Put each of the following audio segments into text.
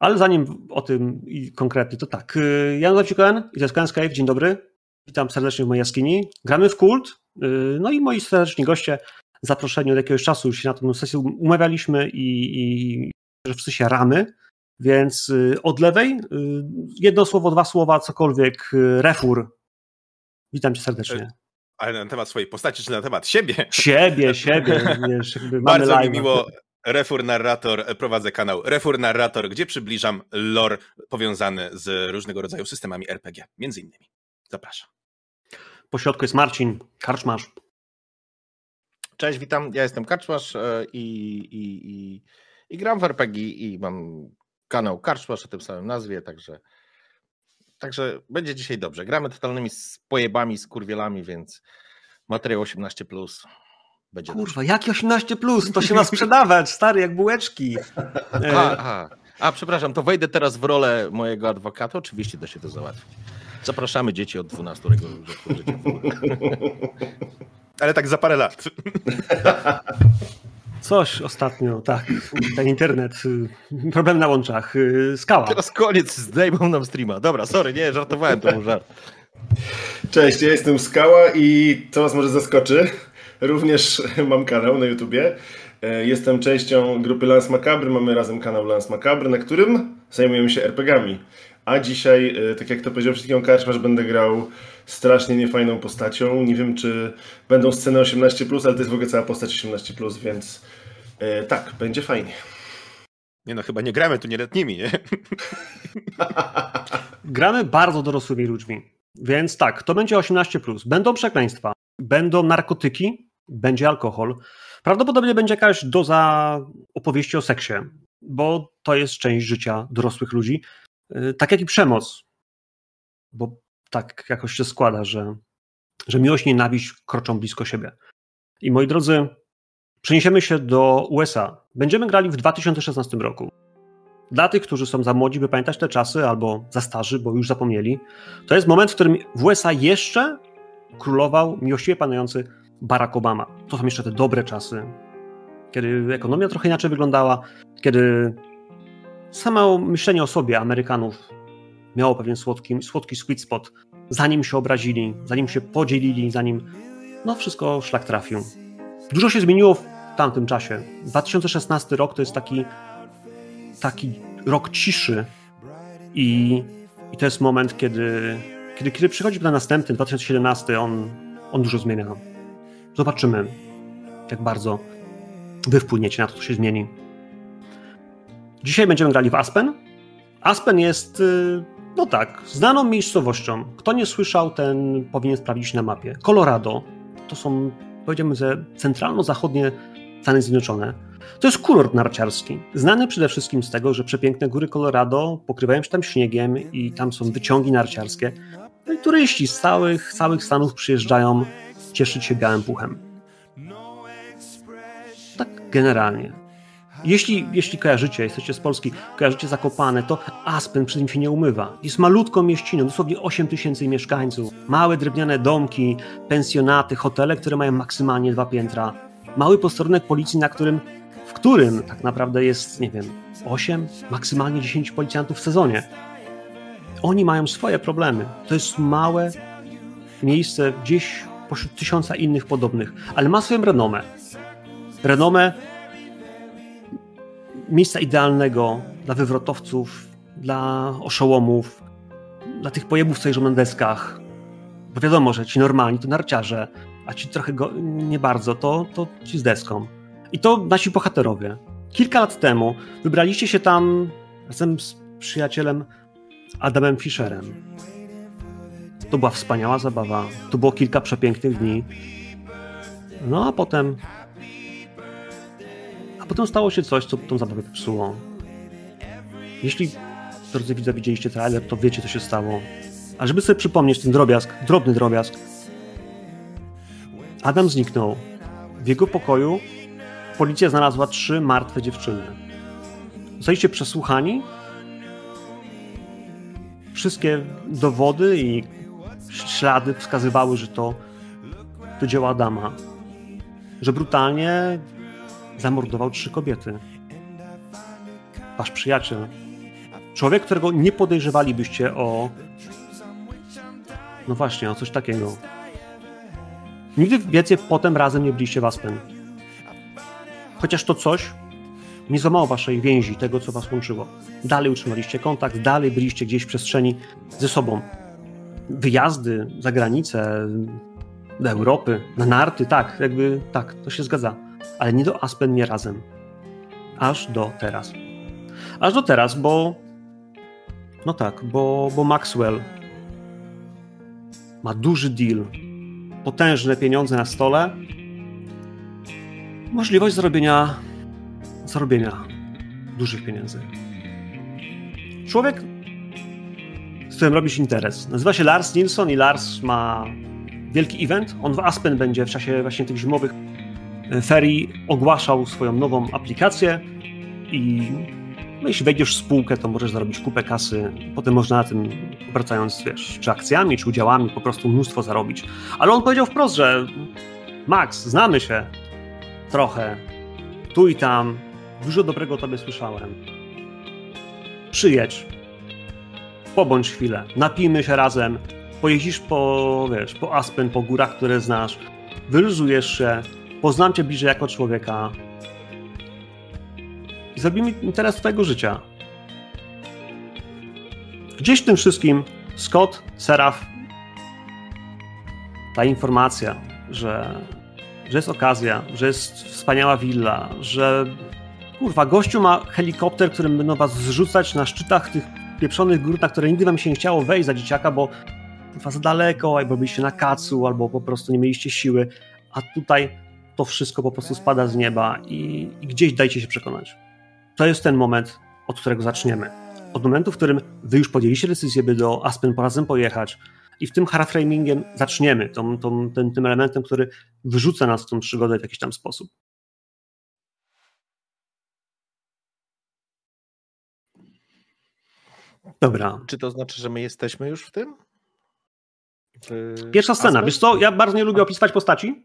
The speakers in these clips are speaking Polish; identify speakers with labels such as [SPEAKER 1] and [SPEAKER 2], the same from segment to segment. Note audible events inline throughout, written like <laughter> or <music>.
[SPEAKER 1] Ale zanim o tym i konkretnie, to tak. Y, Jan Zawcikoen i to jest Escape. Dzień dobry. Witam serdecznie w mojej jaskini. Gramy w kult. Y, no i moi serdeczni goście zaproszeni od jakiegoś czasu już się na tę sesję umawialiśmy i, i że wszyscy się ramy. Więc y, od lewej jedno słowo, dwa słowa, cokolwiek. Refur. Witam cię serdecznie.
[SPEAKER 2] Ale na temat swojej postaci, czy na temat siebie?
[SPEAKER 1] Siebie, siebie. Wiesz,
[SPEAKER 2] Bardzo mi miło. Refur Narrator, e, prowadzę kanał Refur Narrator, gdzie przybliżam lore powiązany z różnego rodzaju systemami RPG, między innymi. Zapraszam.
[SPEAKER 1] Po środku jest Marcin, Karczmasz.
[SPEAKER 3] Cześć, witam, ja jestem Karczmasz e, i, i, i, i gram w RPG i mam kanał Karczmasz o tym samym nazwie, także Także będzie dzisiaj dobrze. Gramy totalnymi pojebami, z kurwielami, więc materiał 18+. Plus będzie
[SPEAKER 1] Kurwa, dobrze. jaki 18+, plus? to się ma sprzedawać, <laughs> stary, jak bułeczki.
[SPEAKER 3] Aha, aha. A, przepraszam, to wejdę teraz w rolę mojego adwokata. Oczywiście da się to załatwić. Zapraszamy dzieci od 12 roku życia.
[SPEAKER 2] Ale tak za parę lat. <laughs>
[SPEAKER 1] Coś ostatnio, tak. Ten internet, y, problem na łączach, y, skała.
[SPEAKER 3] Teraz koniec, zdejmą nam streama. Dobra, sorry, nie, żartowałem, to był żart.
[SPEAKER 4] Cześć, ja jestem Skała i to was może zaskoczy. Również mam kanał na YouTubie. E, jestem częścią grupy Lance Macabre, mamy razem kanał Lance Macabre, na którym zajmujemy się RPGami. A dzisiaj, e, tak jak to powiedział przed chwilą będę grał strasznie niefajną postacią. Nie wiem, czy będą sceny 18+, ale to jest w ogóle cała postać 18+, więc e, tak, będzie fajnie.
[SPEAKER 2] Nie no, chyba nie gramy tu nieletnimi, nie? <laughs>
[SPEAKER 1] gramy bardzo dorosłymi ludźmi, więc tak, to będzie 18+. Będą przekleństwa, będą narkotyki, będzie alkohol. Prawdopodobnie będzie jakaś doza opowieści o seksie, bo to jest część życia dorosłych ludzi. E, tak jak i przemoc, bo tak jakoś się składa, że, że miłość i nienawiść kroczą blisko siebie. I moi drodzy, przeniesiemy się do USA. Będziemy grali w 2016 roku. Dla tych, którzy są za młodzi, by pamiętać te czasy, albo za starzy, bo już zapomnieli, to jest moment, w którym w USA jeszcze królował miłościwie panujący Barack Obama. To są jeszcze te dobre czasy, kiedy ekonomia trochę inaczej wyglądała, kiedy samo myślenie o sobie Amerykanów miało pewien słodki, słodki sweet spot, zanim się obrazili, zanim się podzielili, zanim no wszystko szlak trafił. Dużo się zmieniło w tamtym czasie. 2016 rok to jest taki, taki rok ciszy i, i to jest moment, kiedy, kiedy, kiedy przychodzi na następny, 2017, on, on dużo zmienia. Zobaczymy, jak bardzo wy wpłyniecie na to, co się zmieni. Dzisiaj będziemy grali w Aspen. Aspen jest y, no tak, znaną miejscowością. Kto nie słyszał, ten powinien sprawdzić na mapie. Colorado to są, powiedziałbym, że centralno-zachodnie Stany Zjednoczone. To jest kurort narciarski, znany przede wszystkim z tego, że przepiękne góry Colorado pokrywają się tam śniegiem i tam są wyciągi narciarskie. No i turyści z całych, całych Stanów przyjeżdżają cieszyć się białym puchem. Tak generalnie. Jeśli, jeśli kojarzycie, jesteście z Polski, kojarzycie Zakopane, to Aspen przy tym się nie umywa. Jest malutką mieściną, dosłownie 8 tysięcy mieszkańców. Małe drewniane domki, pensjonaty, hotele, które mają maksymalnie dwa piętra. Mały posterunek policji, na którym, w którym tak naprawdę jest, nie wiem, 8, maksymalnie 10 policjantów w sezonie. Oni mają swoje problemy. To jest małe miejsce gdzieś pośród tysiąca innych podobnych, ale ma swoją renomę. Renomę miejsca idealnego dla wywrotowców, dla oszołomów, dla tych pojebów, co jeżdżą na deskach. Bo wiadomo, że ci normalni to narciarze, a ci trochę go, nie bardzo, to, to ci z deską. I to nasi bohaterowie. Kilka lat temu wybraliście się tam razem z przyjacielem Adamem Fischerem. To była wspaniała zabawa. To było kilka przepięknych dni. No a potem potem stało się coś, co tą zabawę popsuło. Jeśli, drodzy widzowie, widzieliście trailer, to wiecie, co się stało. A żeby sobie przypomnieć ten drobiazg, drobny drobiazg, Adam zniknął. W jego pokoju policja znalazła trzy martwe dziewczyny. Zostaliście przesłuchani. Wszystkie dowody i ślady wskazywały, że to, to dzieło Adama. Że brutalnie zamordował trzy kobiety. Wasz przyjaciel Człowiek, którego nie podejrzewalibyście o. No właśnie, o coś takiego. Nigdy więcej potem razem nie byliście w Aspen. Chociaż to coś nie złamało waszej więzi, tego co was łączyło. Dalej utrzymaliście kontakt, dalej byliście gdzieś w przestrzeni ze sobą. Wyjazdy za granicę, do Europy, na narty, tak, jakby tak, to się zgadza. Ale nie do Aspen, nie razem. Aż do teraz. Aż do teraz, bo. No tak, bo, bo Maxwell ma duży deal, potężne pieniądze na stole, możliwość zarobienia, zarobienia dużych pieniędzy. Człowiek, którym robisz interes, nazywa się Lars Nilsson i Lars ma wielki event. On w Aspen będzie w czasie właśnie tych zimowych e, ferii ogłaszał swoją nową aplikację i no, jeśli wejdziesz w spółkę, to możesz zarobić kupę kasy. Potem można na tym, wracając, wiesz, czy akcjami, czy udziałami, po prostu mnóstwo zarobić. Ale on powiedział wprost, że Max, znamy się trochę, tu i tam, dużo dobrego o tobie słyszałem. Przyjedź, pobądź chwilę, napijmy się razem, pojeździsz po, wiesz, po Aspen, po górach, które znasz, wyluzujesz się, poznam cię bliżej jako człowieka i zrobimy interes twojego życia. Gdzieś w tym wszystkim Scott, Seraf, ta informacja, że, że jest okazja, że jest wspaniała willa, że kurwa, gościu ma helikopter, którym będą was zrzucać na szczytach tych pieprzonych gór, na które nigdy wam się nie chciało wejść za dzieciaka, bo za daleko, albo byliście na kacu, albo po prostu nie mieliście siły, a tutaj to wszystko po prostu spada z nieba i, i gdzieś dajcie się przekonać. To jest ten moment, od którego zaczniemy. Od momentu, w którym wy już podjęliście decyzję, by do Aspen razem pojechać i w tym hardframingiem zaczniemy, tą, tą, tym elementem, który wyrzuca nas w tą przygodę w jakiś tam sposób. Dobra.
[SPEAKER 3] Czy to znaczy, że my jesteśmy już w tym?
[SPEAKER 1] W Pierwsza scena. Aspekt? Wiesz co, ja bardzo nie lubię opisywać postaci,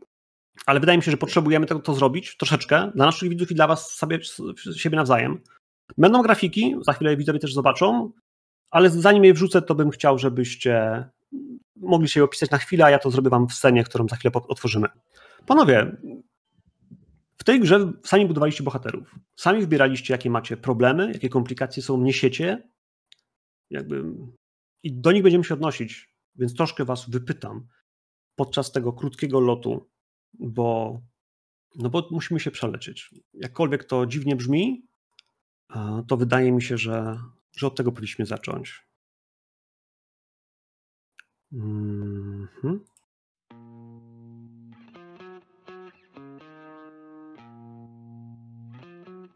[SPEAKER 1] ale wydaje mi się, że potrzebujemy tego, to zrobić troszeczkę dla naszych widzów i dla was sobie, siebie nawzajem. Będą grafiki, za chwilę widzowie też zobaczą, ale zanim je wrzucę, to bym chciał, żebyście mogli się je opisać na chwilę, a ja to zrobię wam w scenie, którą za chwilę otworzymy. Panowie, w tej grze sami budowaliście bohaterów. Sami wybieraliście, jakie macie problemy, jakie komplikacje są, niesiecie. Jakby... I do nich będziemy się odnosić, więc troszkę was wypytam podczas tego krótkiego lotu, bo, no bo musimy się przelecieć. Jakkolwiek to dziwnie brzmi, to wydaje mi się, że, że od tego powinniśmy zacząć. Mhm.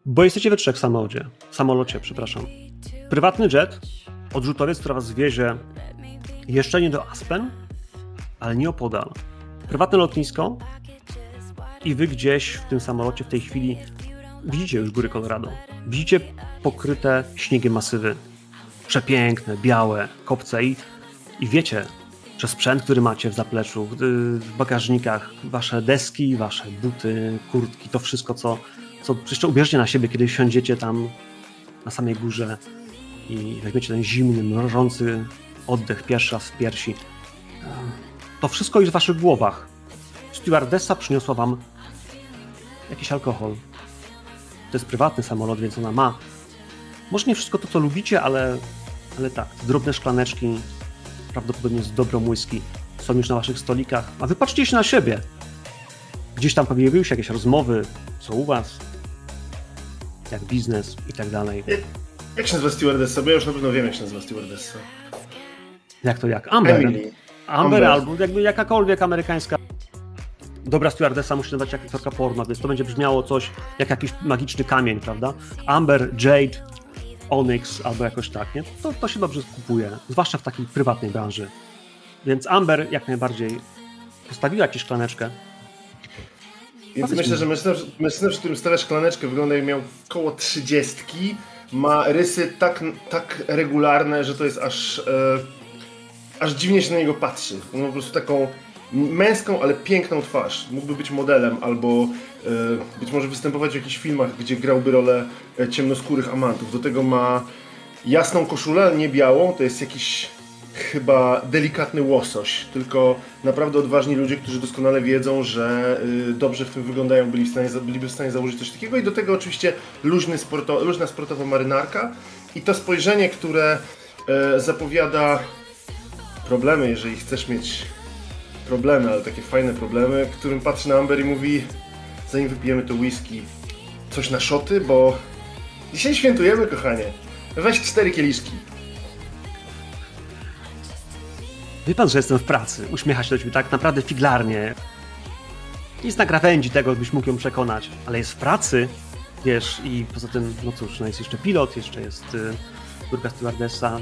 [SPEAKER 1] Bo jesteście we trzech w samolocie, samolocie, przepraszam. Prywatny jet, odrzutowiec, która was wiezie jeszcze nie do Aspen, ale nie opodal. Prywatne lotnisko i wy gdzieś w tym samolocie w tej chwili widzicie już góry Colorado. Widzicie pokryte śniegiem masywy. Przepiękne, białe kopce i, i wiecie, że sprzęt, który macie w zapleczu, w bagażnikach, wasze deski, wasze buty, kurtki, to wszystko, co, co jeszcze ubierzcie na siebie, kiedy siądziecie tam na samej górze i weźmiecie ten zimny, mrożący oddech pierwszy raz w piersi. To wszystko jest w waszych głowach. Stewardessa przyniosła wam jakiś alkohol. To jest prywatny samolot, więc ona ma. Może nie wszystko to, co lubicie, ale, ale tak, drobne szklaneczki, prawdopodobnie z dobrą whisky, są już na waszych stolikach. A wy patrzcie się na siebie. Gdzieś tam pojawiły się jakieś rozmowy, co u was, jak biznes i tak dalej.
[SPEAKER 4] Jak się nazywa stewardessa? Bo ja już na pewno wiem, jak się nazywa stewardessa.
[SPEAKER 1] Jak to jak? Amber. Emily. Amber, Amber. albo jakby jakakolwiek amerykańska dobra stewardessa musi nazywać jak aktorka porno, więc to będzie brzmiało coś jak jakiś magiczny kamień, prawda? Amber, Jade, Onyx albo jakoś tak, nie? To, to się dobrze kupuje, zwłaszcza w takiej prywatnej branży. Więc Amber jak najbardziej postawiła ci szklaneczkę.
[SPEAKER 4] Więc myślę, że mężczyzna, w którym stawia szklaneczkę, wygląda jak miał koło trzydziestki, ma rysy tak, tak regularne, że to jest aż, e, aż dziwnie się na niego patrzy. On ma po prostu taką męską, ale piękną twarz. Mógłby być modelem albo e, być może występować w jakichś filmach, gdzie grałby rolę e, ciemnoskórych amantów. Do tego ma jasną koszulę, nie białą, to jest jakiś chyba delikatny łosoś, tylko naprawdę odważni ludzie, którzy doskonale wiedzą, że y, dobrze w tym wyglądają, byli w stanie, byliby w stanie założyć coś takiego i do tego oczywiście luźny sporto, luźna sportowa marynarka i to spojrzenie, które e, zapowiada problemy, jeżeli chcesz mieć problemy, ale takie fajne problemy, którym patrzy na Amber i mówi zanim wypijemy to whisky, coś na szoty, bo dzisiaj świętujemy, kochanie. Weź cztery kieliszki.
[SPEAKER 1] Wie pan, że jestem w pracy. Uśmiecha się do ciebie tak naprawdę figlarnie. Jest na krawędzi tego, byś mógł ją przekonać, ale jest w pracy, wiesz, i poza tym, no cóż, no jest jeszcze pilot, jeszcze jest y, druga stewardessa.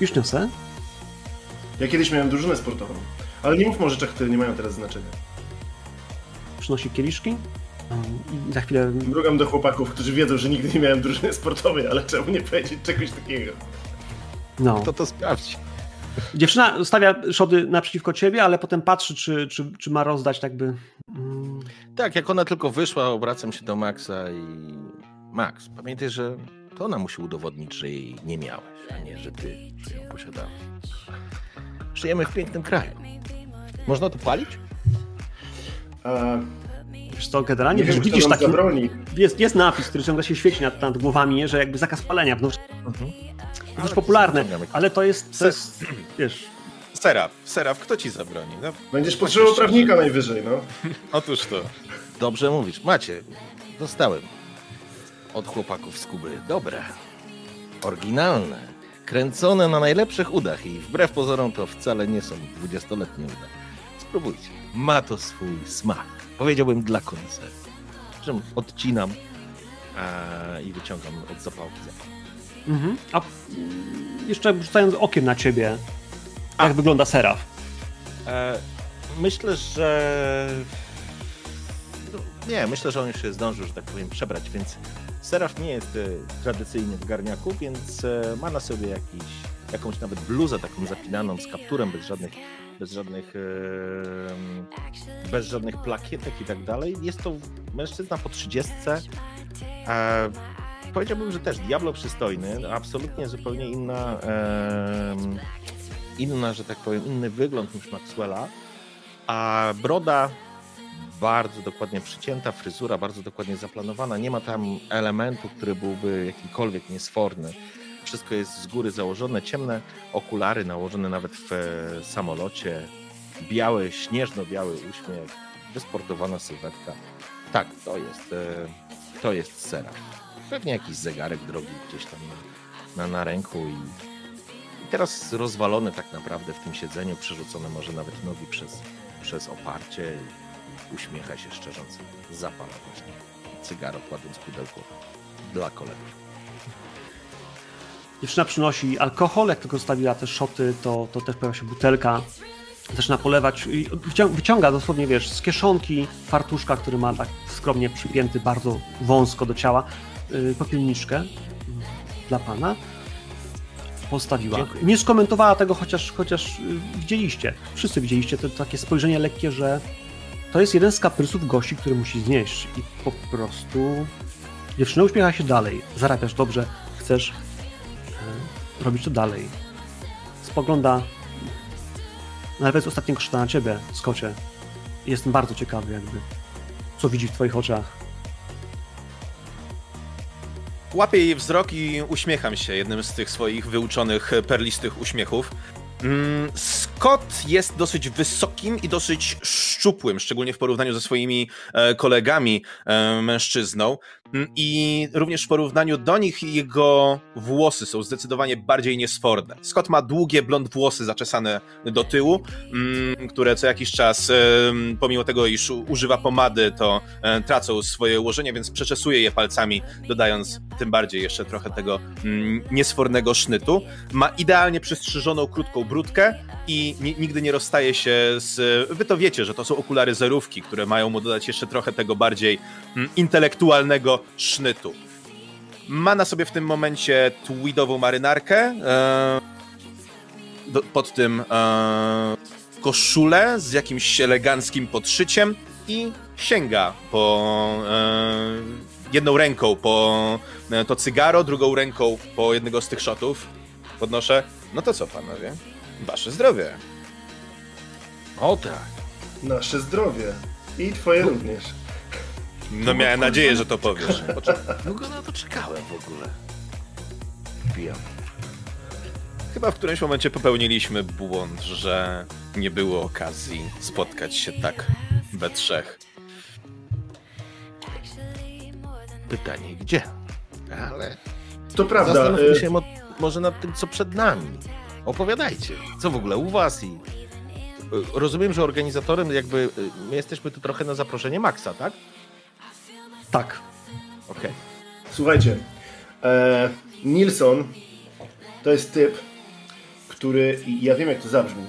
[SPEAKER 1] Już niosę?
[SPEAKER 4] Ja kiedyś miałem drużynę sportową, ale nie mówmy o rzeczach, które nie mają teraz znaczenia.
[SPEAKER 1] Przynosi kieliszki i za chwilę...
[SPEAKER 4] Drugam do chłopaków, którzy wiedzą, że nigdy nie miałem drużyny sportowej, ale czemu nie powiedzieć czegoś takiego?
[SPEAKER 1] No.
[SPEAKER 3] To to sprawdź.
[SPEAKER 1] Dziewczyna stawia szody naprzeciwko ciebie, ale potem patrzy, czy, czy, czy ma rozdać tak by... Mm.
[SPEAKER 3] Tak, jak ona tylko wyszła, obracam się do Maxa i... Max, pamiętaj, że to ona musi udowodnić, że jej nie miałeś, a nie, że ty ją posiadałeś. Żyjemy w pięknym kraju. Można to palić?
[SPEAKER 4] A,
[SPEAKER 1] Wiesz co, generalnie
[SPEAKER 4] nie wiem,
[SPEAKER 1] widzisz taki...
[SPEAKER 4] zabroni.
[SPEAKER 1] Jest, jest napis, który ciągle się świeci nad, nad głowami, że jakby zakaz palenia w nocy.
[SPEAKER 3] Mhm.
[SPEAKER 1] To dość popularne, ale to jest, to jest wiesz...
[SPEAKER 2] Seraf, Seraf, kto ci zabroni? No,
[SPEAKER 4] Będziesz potrzebował prawnika najwyżej, no. <laughs>
[SPEAKER 2] otóż to.
[SPEAKER 3] Dobrze mówisz. Macie, dostałem od chłopaków z Kuby. Dobre, oryginalne, kręcone na najlepszych udach i wbrew pozorom to wcale nie są dwudziestoletnie uda. Spróbujcie. Ma to swój smak. Powiedziałbym dla końca. Czym odcinam a, i wyciągam od zapałki zapałki.
[SPEAKER 1] Mhm. A jeszcze rzucając okiem na ciebie, jak wygląda Seraf?
[SPEAKER 3] E, myślę, że. No, nie, myślę, że on już się zdążył, że tak powiem, przebrać, więc Seraf nie jest e, tradycyjnie w garniaku, więc e, ma na sobie jakiś, jakąś nawet bluzę taką zapinaną z kapturem, bez żadnych, bez żadnych, bez żadnych plakietek i tak dalej. Jest to mężczyzna po trzydziestce. E, powiedziałbym, że też diablo przystojny, absolutnie zupełnie inna. inna, że tak powiem, inny wygląd niż Maxwella, a broda bardzo dokładnie przycięta, fryzura bardzo dokładnie zaplanowana, nie ma tam elementu, który byłby jakikolwiek niesforny. Wszystko jest z góry założone, ciemne okulary nałożone nawet w e, samolocie, biały, śnieżno-biały uśmiech, wysportowana sylwetka. Tak, to jest, e, to jest Seraf. Pewnie jakiś zegarek drogi gdzieś tam na, na, na ręku i, i teraz rozwalony tak naprawdę w tym siedzeniu, przerzucone może nawet nogi przez, przez oparcie i uśmiecha się szczerząc. Zapala właśnie cygaro, kładąc pudełko dla kolegów.
[SPEAKER 1] Dziewczyna przynosi alkohol, jak tylko zostawiła te szoty, to, to też pojawia się butelka. Zaczyna polewać i wycią- wyciąga dosłownie, wiesz, z kieszonki fartuszka, który ma tak skromnie przypięty bardzo wąsko do ciała, yy, popielniczkę dla pana. Postawiła.
[SPEAKER 3] Dziękuję.
[SPEAKER 1] Nie skomentowała tego, chociaż, chociaż yy, widzieliście, wszyscy widzieliście to takie spojrzenie lekkie, że to jest jeden z kaprysów gości, który musi znieść i po prostu dziewczyna uśmiecha się dalej. Zarabiasz dobrze, chcesz robić to dalej. Spogląda nawet ostatniego szta na ciebie, Skocie. Jestem bardzo ciekawy jakby, co widzi w twoich oczach.
[SPEAKER 2] Łapię jej wzrok i uśmiecham się jednym z tych swoich wyuczonych e, perlistych uśmiechów. Mm, Scott jest dosyć wysokim i dosyć szczupłym, szczególnie w porównaniu ze swoimi e, kolegami e, mężczyzną. Mm, I również w porównaniu do nich jego włosy są zdecydowanie bardziej niesforne. Scott ma długie blond włosy zaczesane do tyłu, mm, które co jakiś czas, pomimo tego, iż używa pomady, to e, tracą swoje ułożenie, więc przeczesuje je palcami, dodając tym bardziej jeszcze trochę tego mm, niesfornego sznytu. Ma idealnie przystrzyżoną, krótką brudkę i ni- nigdy nie rozstaje się z... Wy to wiecie, że to są okulary zerówki, które mają mu dodać jeszcze trochę tego bardziej mm, sznytu. Ma na sobie w tym momencie tweedową marynarkę, e, do, pod tym e, koszulę z jakimś eleganckim podszyciem i sięga po, e, jedną ręką po to cygaro, drugą ręką po jednego z tych shotów. Podnoszę. No to co, panowie? Wasze zdrowie.
[SPEAKER 3] O tak.
[SPEAKER 4] Nasze zdrowie. I twoje również.
[SPEAKER 2] No miałem nadzieję, że to powiesz. <laughs>
[SPEAKER 3] Długo na to czekałem w ogóle. Pijam.
[SPEAKER 2] Chyba w którymś momencie popełniliśmy błąd, że nie było okazji spotkać się tak we trzech.
[SPEAKER 3] Pytanie gdzie? Ale
[SPEAKER 4] To prawda.
[SPEAKER 3] zastanówmy
[SPEAKER 4] y,
[SPEAKER 3] się mo- może nad tym, co przed nami. Opowiadajcie, co w ogóle u was i... y, Rozumiem, że organizatorem jakby... y, My jesteśmy tu trochę na zaproszenie Maxa, tak?
[SPEAKER 1] Tak.
[SPEAKER 3] Okej.
[SPEAKER 4] Słuchajcie, e, Nilsson to jest typ, który, ja wiem jak to zabrzmi,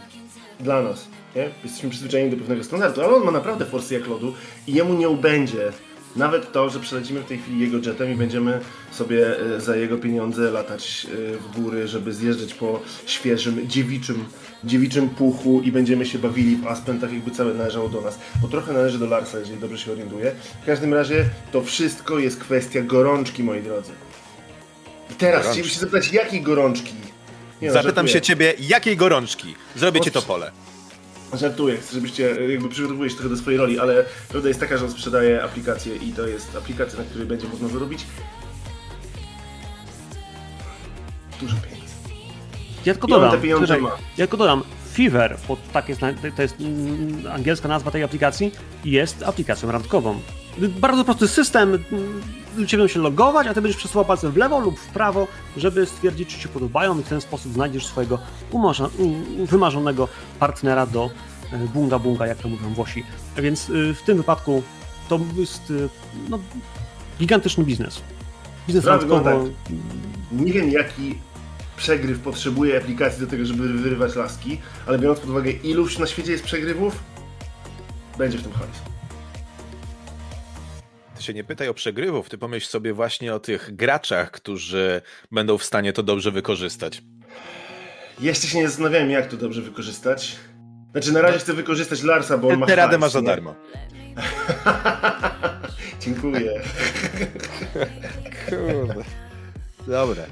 [SPEAKER 4] dla nas, nie? Jesteśmy przyzwyczajeni do pewnego standardu, ale on ma naprawdę forsy jak lodu i jemu nie ubędzie nawet to, że przelecimy w tej chwili jego jetem i będziemy sobie e, za jego pieniądze latać e, w góry, żeby zjeżdżać po świeżym, dziewiczym, dziewiczym puchu i będziemy się bawili w Aspen tak jakby całe należało do nas, bo trochę należy do Larsa, jeżeli dobrze się orientuję. W każdym razie to wszystko jest kwestia gorączki, moi drodzy. I teraz
[SPEAKER 2] Gorączki.
[SPEAKER 4] chcielibyście zapytać, jakiej gorączki? Nie no,
[SPEAKER 2] Zapytam
[SPEAKER 4] żartuję.
[SPEAKER 2] się ciebie, jakiej gorączki? Zrobię ci to pole.
[SPEAKER 4] Żartuję, żebyście e, jakby przygotowujesz trochę do swojej roli, ale prawda jest taka, że on sprzedaje aplikację i to jest aplikacja, na której będzie można zarobić dużo pieniędzy.
[SPEAKER 1] Ja tylko dodam,
[SPEAKER 4] te pieniądze
[SPEAKER 1] czekaj,
[SPEAKER 4] ma.
[SPEAKER 1] ja tylko dodam, Fever, bo tak jest, to jest mm, angielska nazwa tej aplikacji, jest aplikacją randkową. Bardzo prosty system, ludzie będą się logować, a ty będziesz przesuwał palcem w lewo lub w prawo, żeby stwierdzić, czy ci się podobają i w ten sposób znajdziesz swojego umarza, wymarzonego partnera do e, bunga bunga, jak to mówią Włosi. A więc y, w tym wypadku to jest y, no, gigantyczny biznes. Biznes
[SPEAKER 4] Prawda,
[SPEAKER 1] randkowo.
[SPEAKER 4] tak. Nie wiem, jaki przegryw potrzebuje aplikacji do tego, żeby wyrywać laski, ale biorąc pod uwagę, iluś na świecie jest przegrywów, będzie w tym hajs.
[SPEAKER 2] Ty się nie pytaj o przegrywów, ty pomyśl sobie właśnie o tych graczach, którzy będą w stanie to dobrze wykorzystać.
[SPEAKER 4] Jeszcze się nie zastanawiałem, jak to dobrze wykorzystać. Znaczy, na razie chcę wykorzystać Larsa, bo on ma
[SPEAKER 2] Tę radę masz za darmo. <laughs>
[SPEAKER 4] Dziękuję.
[SPEAKER 3] Kurde. Dobra.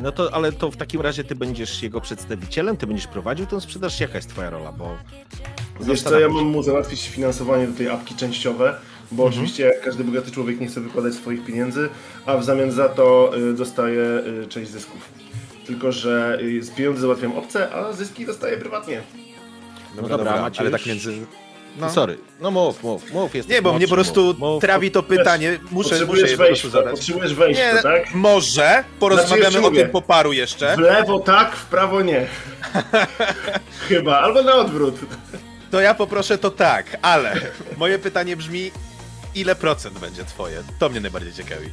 [SPEAKER 3] No to, ale to w takim razie ty będziesz jego przedstawicielem, ty będziesz prowadził tę sprzedaż, jaka jest twoja rola, bo...
[SPEAKER 4] Wiesz co, ja mam mu załatwić finansowanie do tej apki częściowe, bo oczywiście jak każdy bogaty człowiek nie chce wykładać swoich pieniędzy, a w zamian za to y, dostaje y, część zysków. Tylko, że y, z pieniędzy załatwiam obce, a zyski dostaję prywatnie.
[SPEAKER 2] No
[SPEAKER 3] dobra,
[SPEAKER 2] dobra,
[SPEAKER 3] Maciuś.
[SPEAKER 2] ale tak między...
[SPEAKER 3] No. Sorry, no mów, mów, mów. Jesteś
[SPEAKER 2] Nie, bo mnie po prostu
[SPEAKER 3] mów, mów.
[SPEAKER 2] trawi to pytanie. Muszę, muszę
[SPEAKER 4] Potrzebujesz
[SPEAKER 2] je po
[SPEAKER 4] wejść, to,
[SPEAKER 2] zadać.
[SPEAKER 4] potrzebujesz wejść,
[SPEAKER 2] Nie,
[SPEAKER 4] to, tak?
[SPEAKER 2] może porozmawiamy
[SPEAKER 4] Znaczy,
[SPEAKER 2] o tym po paru jeszcze.
[SPEAKER 4] W lewo tak, w prawo nie. <laughs> Chyba, albo na odwrót.
[SPEAKER 2] To ja poproszę to tak, ale moje pytanie brzmi, ile procent będzie twoje? To mnie najbardziej ciekawi.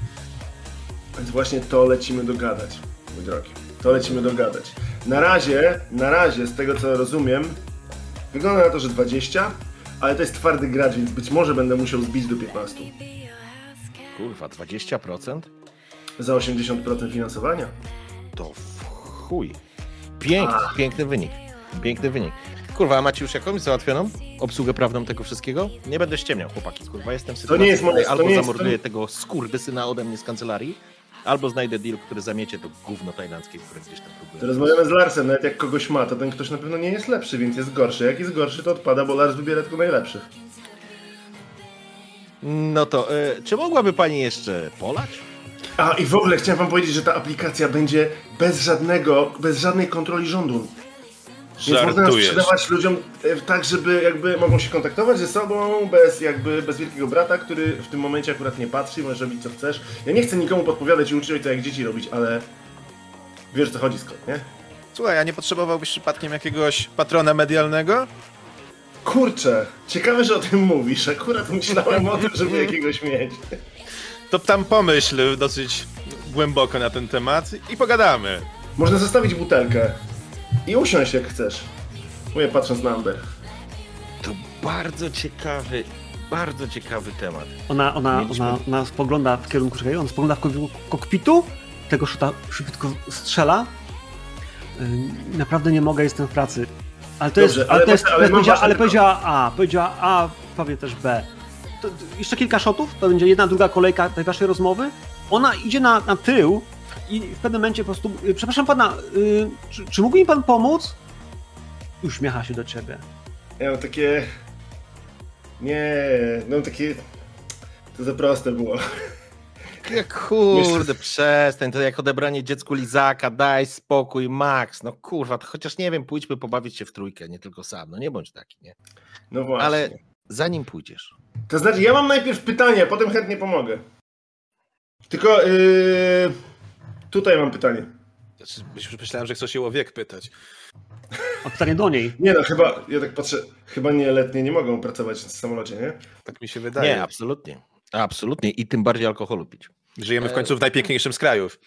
[SPEAKER 4] Więc właśnie to lecimy dogadać, mój drogi. To lecimy dogadać. Na razie, na razie, z tego co rozumiem, wygląda na to, że 20, ale to jest twardy gracz, więc być może będę musiał zbić do 15.
[SPEAKER 3] Kurwa, 20%?
[SPEAKER 4] Za 80% finansowania.
[SPEAKER 3] To w chuj. Piękny, piękny wynik. Piękny wynik. Kurwa, a macie już jakąś załatwioną obsługę prawną tego wszystkiego? Nie będę ściemniał, chłopaki, kurwa, jestem w sytuacji,
[SPEAKER 4] nie jest moje- to
[SPEAKER 3] albo
[SPEAKER 4] nie jest-
[SPEAKER 3] zamorduję
[SPEAKER 4] to
[SPEAKER 3] tego skurwysyna ode mnie z kancelarii, albo znajdę deal, który zamiecie to gówno tajlandzkie, które gdzieś tam
[SPEAKER 4] To
[SPEAKER 3] próbuje.
[SPEAKER 4] rozmawiamy z Larsem, nawet jak kogoś ma, to ten ktoś na pewno nie jest lepszy, więc jest gorszy. Jak jest gorszy, to odpada, bo Lars wybiera tylko najlepszych.
[SPEAKER 3] No to, y, czy mogłaby pani jeszcze polać?
[SPEAKER 4] A i w ogóle chciałem wam powiedzieć, że ta aplikacja będzie bez żadnego, bez żadnej kontroli rządu. Więc można sprzedawać ludziom e, tak, żeby jakby mogą się kontaktować ze sobą, bez jakby, bez wielkiego brata, który w tym momencie akurat nie patrzy, możesz robić co chcesz. Ja nie chcę nikomu podpowiadać i uczyć ojca jak dzieci robić, ale wiesz o co chodzi skąd, nie?
[SPEAKER 2] Słuchaj, a nie potrzebowałbyś przypadkiem jakiegoś patrona medialnego?
[SPEAKER 4] Kurczę, ciekawe, że o tym mówisz. Akurat myślałem o tym, żeby jakiegoś mieć.
[SPEAKER 2] To tam pomyśl dosyć głęboko na ten temat i pogadamy.
[SPEAKER 4] Można zostawić butelkę i usiąść jak chcesz. Mówię patrząc na Amber.
[SPEAKER 3] To bardzo ciekawy, bardzo ciekawy temat.
[SPEAKER 1] Ona, ona,
[SPEAKER 3] Mieliśmy-
[SPEAKER 1] ona, ona spogląda w kierunku, czekaj, ona spogląda w kierunku kokpitu, tego szota szybko strzela. Naprawdę nie mogę, jestem w pracy. Ale to
[SPEAKER 4] Dobrze,
[SPEAKER 1] jest,
[SPEAKER 4] ale
[SPEAKER 1] to jest,
[SPEAKER 4] ale
[SPEAKER 1] powiedziała, ale powiedziała A, powiedziała A, powie też B. to, jeszcze kilka shotów, to będzie jedna, druga kolejka tej waszej rozmowy. Ona idzie na, na tył i w pewnym momencie po prostu, y, przepraszam pana, y, czy, czy mógłby mi pan pomóc? I uśmiecha się do ciebie.
[SPEAKER 4] Ja mam takie... Nie, no takie... To za proste było.
[SPEAKER 3] Jak kurde, przestań, to jak odebranie dziecku lizaka, daj spokój, Max, no kurwa, to chociaż nie wiem, pójdźmy pobawić się w trójkę, nie tylko sam, no nie bądź taki, nie?
[SPEAKER 4] No właśnie.
[SPEAKER 3] Ale zanim pójdziesz,
[SPEAKER 4] To znaczy, ja mam najpierw pytanie, a potem chętnie pomogę. Tylko yy, tutaj mam pytanie.
[SPEAKER 2] Znaczy, myślałem, że chcesz się o wiek pytać.
[SPEAKER 1] A pytanie do niej.
[SPEAKER 4] Nie no, chyba, ja tak patrzę, chyba nieletnie nie mogą pracować w samolocie, nie?
[SPEAKER 2] Tak mi się wydaje.
[SPEAKER 3] nie, absolutnie, absolutnie i tym bardziej alkoholu pić.
[SPEAKER 2] Żyjemy w końcu w najpiękniejszym z krajów.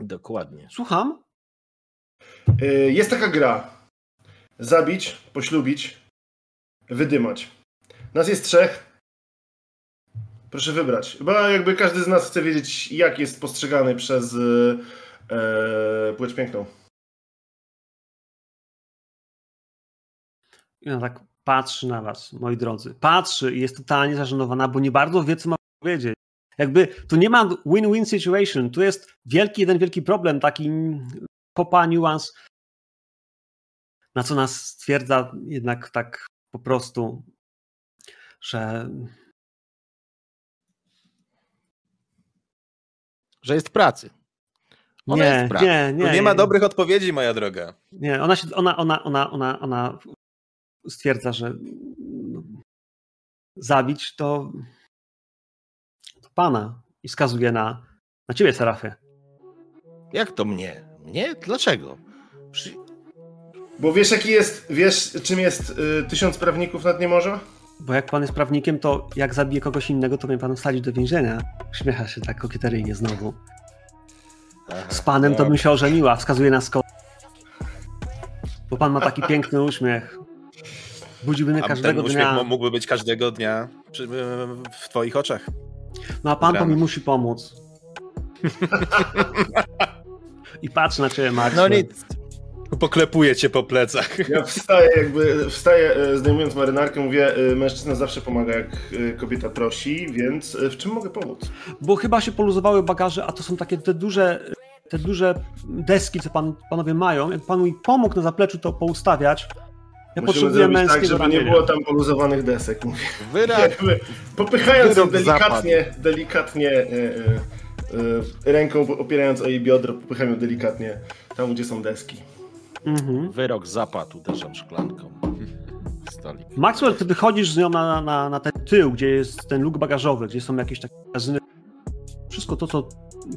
[SPEAKER 3] Dokładnie.
[SPEAKER 1] Słucham?
[SPEAKER 4] Yy, jest taka gra. Zabić, poślubić, wydymać. Nas jest trzech. Proszę wybrać. Chyba jakby każdy z nas chce wiedzieć, jak jest postrzegany przez yy, yy, płeć piękną.
[SPEAKER 1] I tak patrzy na was, moi drodzy. Patrzy i jest totalnie zażenowana, bo nie bardzo wie, co ma powiedzieć. Jakby tu nie ma win-win situation. Tu jest wielki, jeden wielki problem, taki popa niuans, na co nas stwierdza jednak tak po prostu, że
[SPEAKER 3] Że jest w pracy. Ona jest
[SPEAKER 1] nie,
[SPEAKER 3] w pracy.
[SPEAKER 1] nie,
[SPEAKER 2] Nie,
[SPEAKER 1] nie,
[SPEAKER 2] nie ma dobrych odpowiedzi, moja droga.
[SPEAKER 1] Nie, ona, się, ona, ona, ona, ona, ona stwierdza, że no, zabić to, to pana i wskazuje na, na ciebie, Serafie.
[SPEAKER 3] Jak to mnie? Mnie? Dlaczego? Przy...
[SPEAKER 4] Bo wiesz, jaki jest, wiesz, czym jest y, tysiąc prawników nad niemorza?
[SPEAKER 1] Bo jak pan jest prawnikiem, to jak zabije kogoś innego, to mnie pan wsadzić do więzienia. Śmiecha się tak kokieteryjnie znowu. Z panem to bym się ożeniła, wskazuje na Scott. Bo pan ma taki piękny uśmiech. Budziłby mnie
[SPEAKER 2] ten
[SPEAKER 1] każdego
[SPEAKER 2] uśmiech
[SPEAKER 1] dnia.
[SPEAKER 2] mógłby być każdego dnia przy, w twoich oczach.
[SPEAKER 1] No a pan to mi musi pomóc. <laughs> I patrz na ciebie, Max.
[SPEAKER 3] No nic.
[SPEAKER 2] Poklepuję cię po plecach.
[SPEAKER 4] Ja wstaję jakby, wstaję e, zdejmując marynarkę, mówię, e, mężczyzna zawsze pomaga jak e, kobieta prosi, więc w czym mogę pomóc?
[SPEAKER 1] Bo chyba się poluzowały bagaże, a to są takie te duże, te duże deski, co pan, panowie mają. Jak pan mi pomógł na zapleczu to poustawiać, ja
[SPEAKER 4] Musimy
[SPEAKER 1] potrzebuję męskiego
[SPEAKER 4] tak, żeby nie
[SPEAKER 1] ramienia.
[SPEAKER 4] było tam poluzowanych desek. Mówię. Jakby popychając ją delikatnie, delikatnie e, e, e, ręką opierając o jej biodro, popycham ją delikatnie tam, gdzie są deski.
[SPEAKER 1] Mhm.
[SPEAKER 3] Wyrok zapadł, uderzam szklanką. <laughs> Stolik.
[SPEAKER 1] Maxwell, ty wychodzisz z nią na, na, na ten tył, gdzie jest ten luk bagażowy, gdzie są jakieś takie magazyny. Wszystko to, co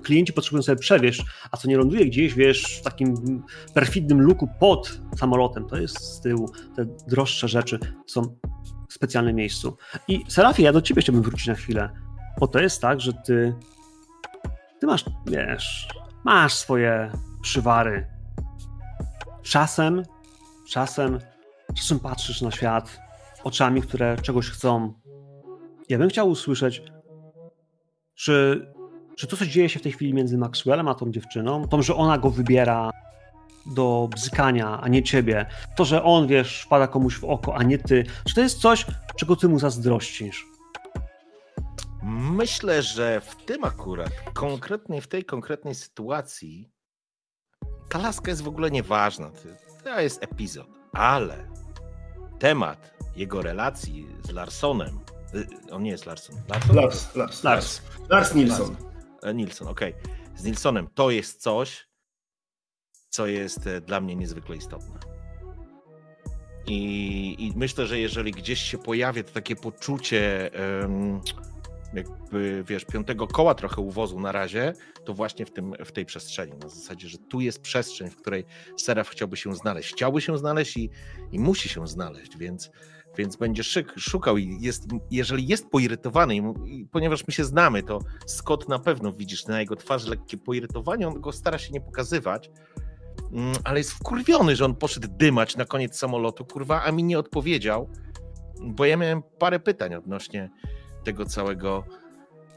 [SPEAKER 1] klienci potrzebują sobie przewieźć, a co nie ląduje gdzieś, wiesz, w takim perfidnym luku pod samolotem, to jest z tyłu. Te droższe rzeczy są w specjalnym miejscu. I Serafie, ja do ciebie chciałbym wrócić na chwilę, bo to jest tak, że ty ty masz, wiesz, masz swoje przywary. Czasem, czasem, czasem patrzysz na świat oczami, które czegoś chcą. Ja bym chciał usłyszeć, czy, czy to, co dzieje się w tej chwili między Maxwellem a tą dziewczyną, to, że ona go wybiera do bzykania, a nie ciebie, to, że on, wiesz, wpada komuś w oko, a nie ty, czy to jest coś, czego ty mu zazdrościsz?
[SPEAKER 3] Myślę, że w tym akurat, konkretnie w tej konkretnej sytuacji, ta laska jest w ogóle nieważna. To- jest epizod, ale temat jego relacji z Larsonem, y, on nie jest Larson, Larson?
[SPEAKER 4] Lars, Lars,
[SPEAKER 1] Lars.
[SPEAKER 4] Lars Nilsson.
[SPEAKER 3] E, Nilsson, okej. Z Nilsonem to jest coś, co jest e, dla mnie niezwykle istotne. I, I myślę, że jeżeli gdzieś się pojawia to takie poczucie, em, jakby wiesz, piątego koła trochę uwozu na razie, to właśnie w, tym, w tej przestrzeni. Na zasadzie, że tu jest przestrzeń, w której Seraf chciałby się znaleźć. Chciałby się znaleźć i, i musi się znaleźć, więc, więc będzie szyk, szukał i jest, jeżeli jest poirytowany, i, ponieważ my się znamy, to Scott na pewno widzisz na jego twarzy lekkie poirytowanie, on go stara się nie pokazywać, mm, ale jest wkurwiony, że on poszedł dymać na koniec samolotu, kurwa, a mi nie odpowiedział, bo ja miałem parę pytań odnośnie tego całego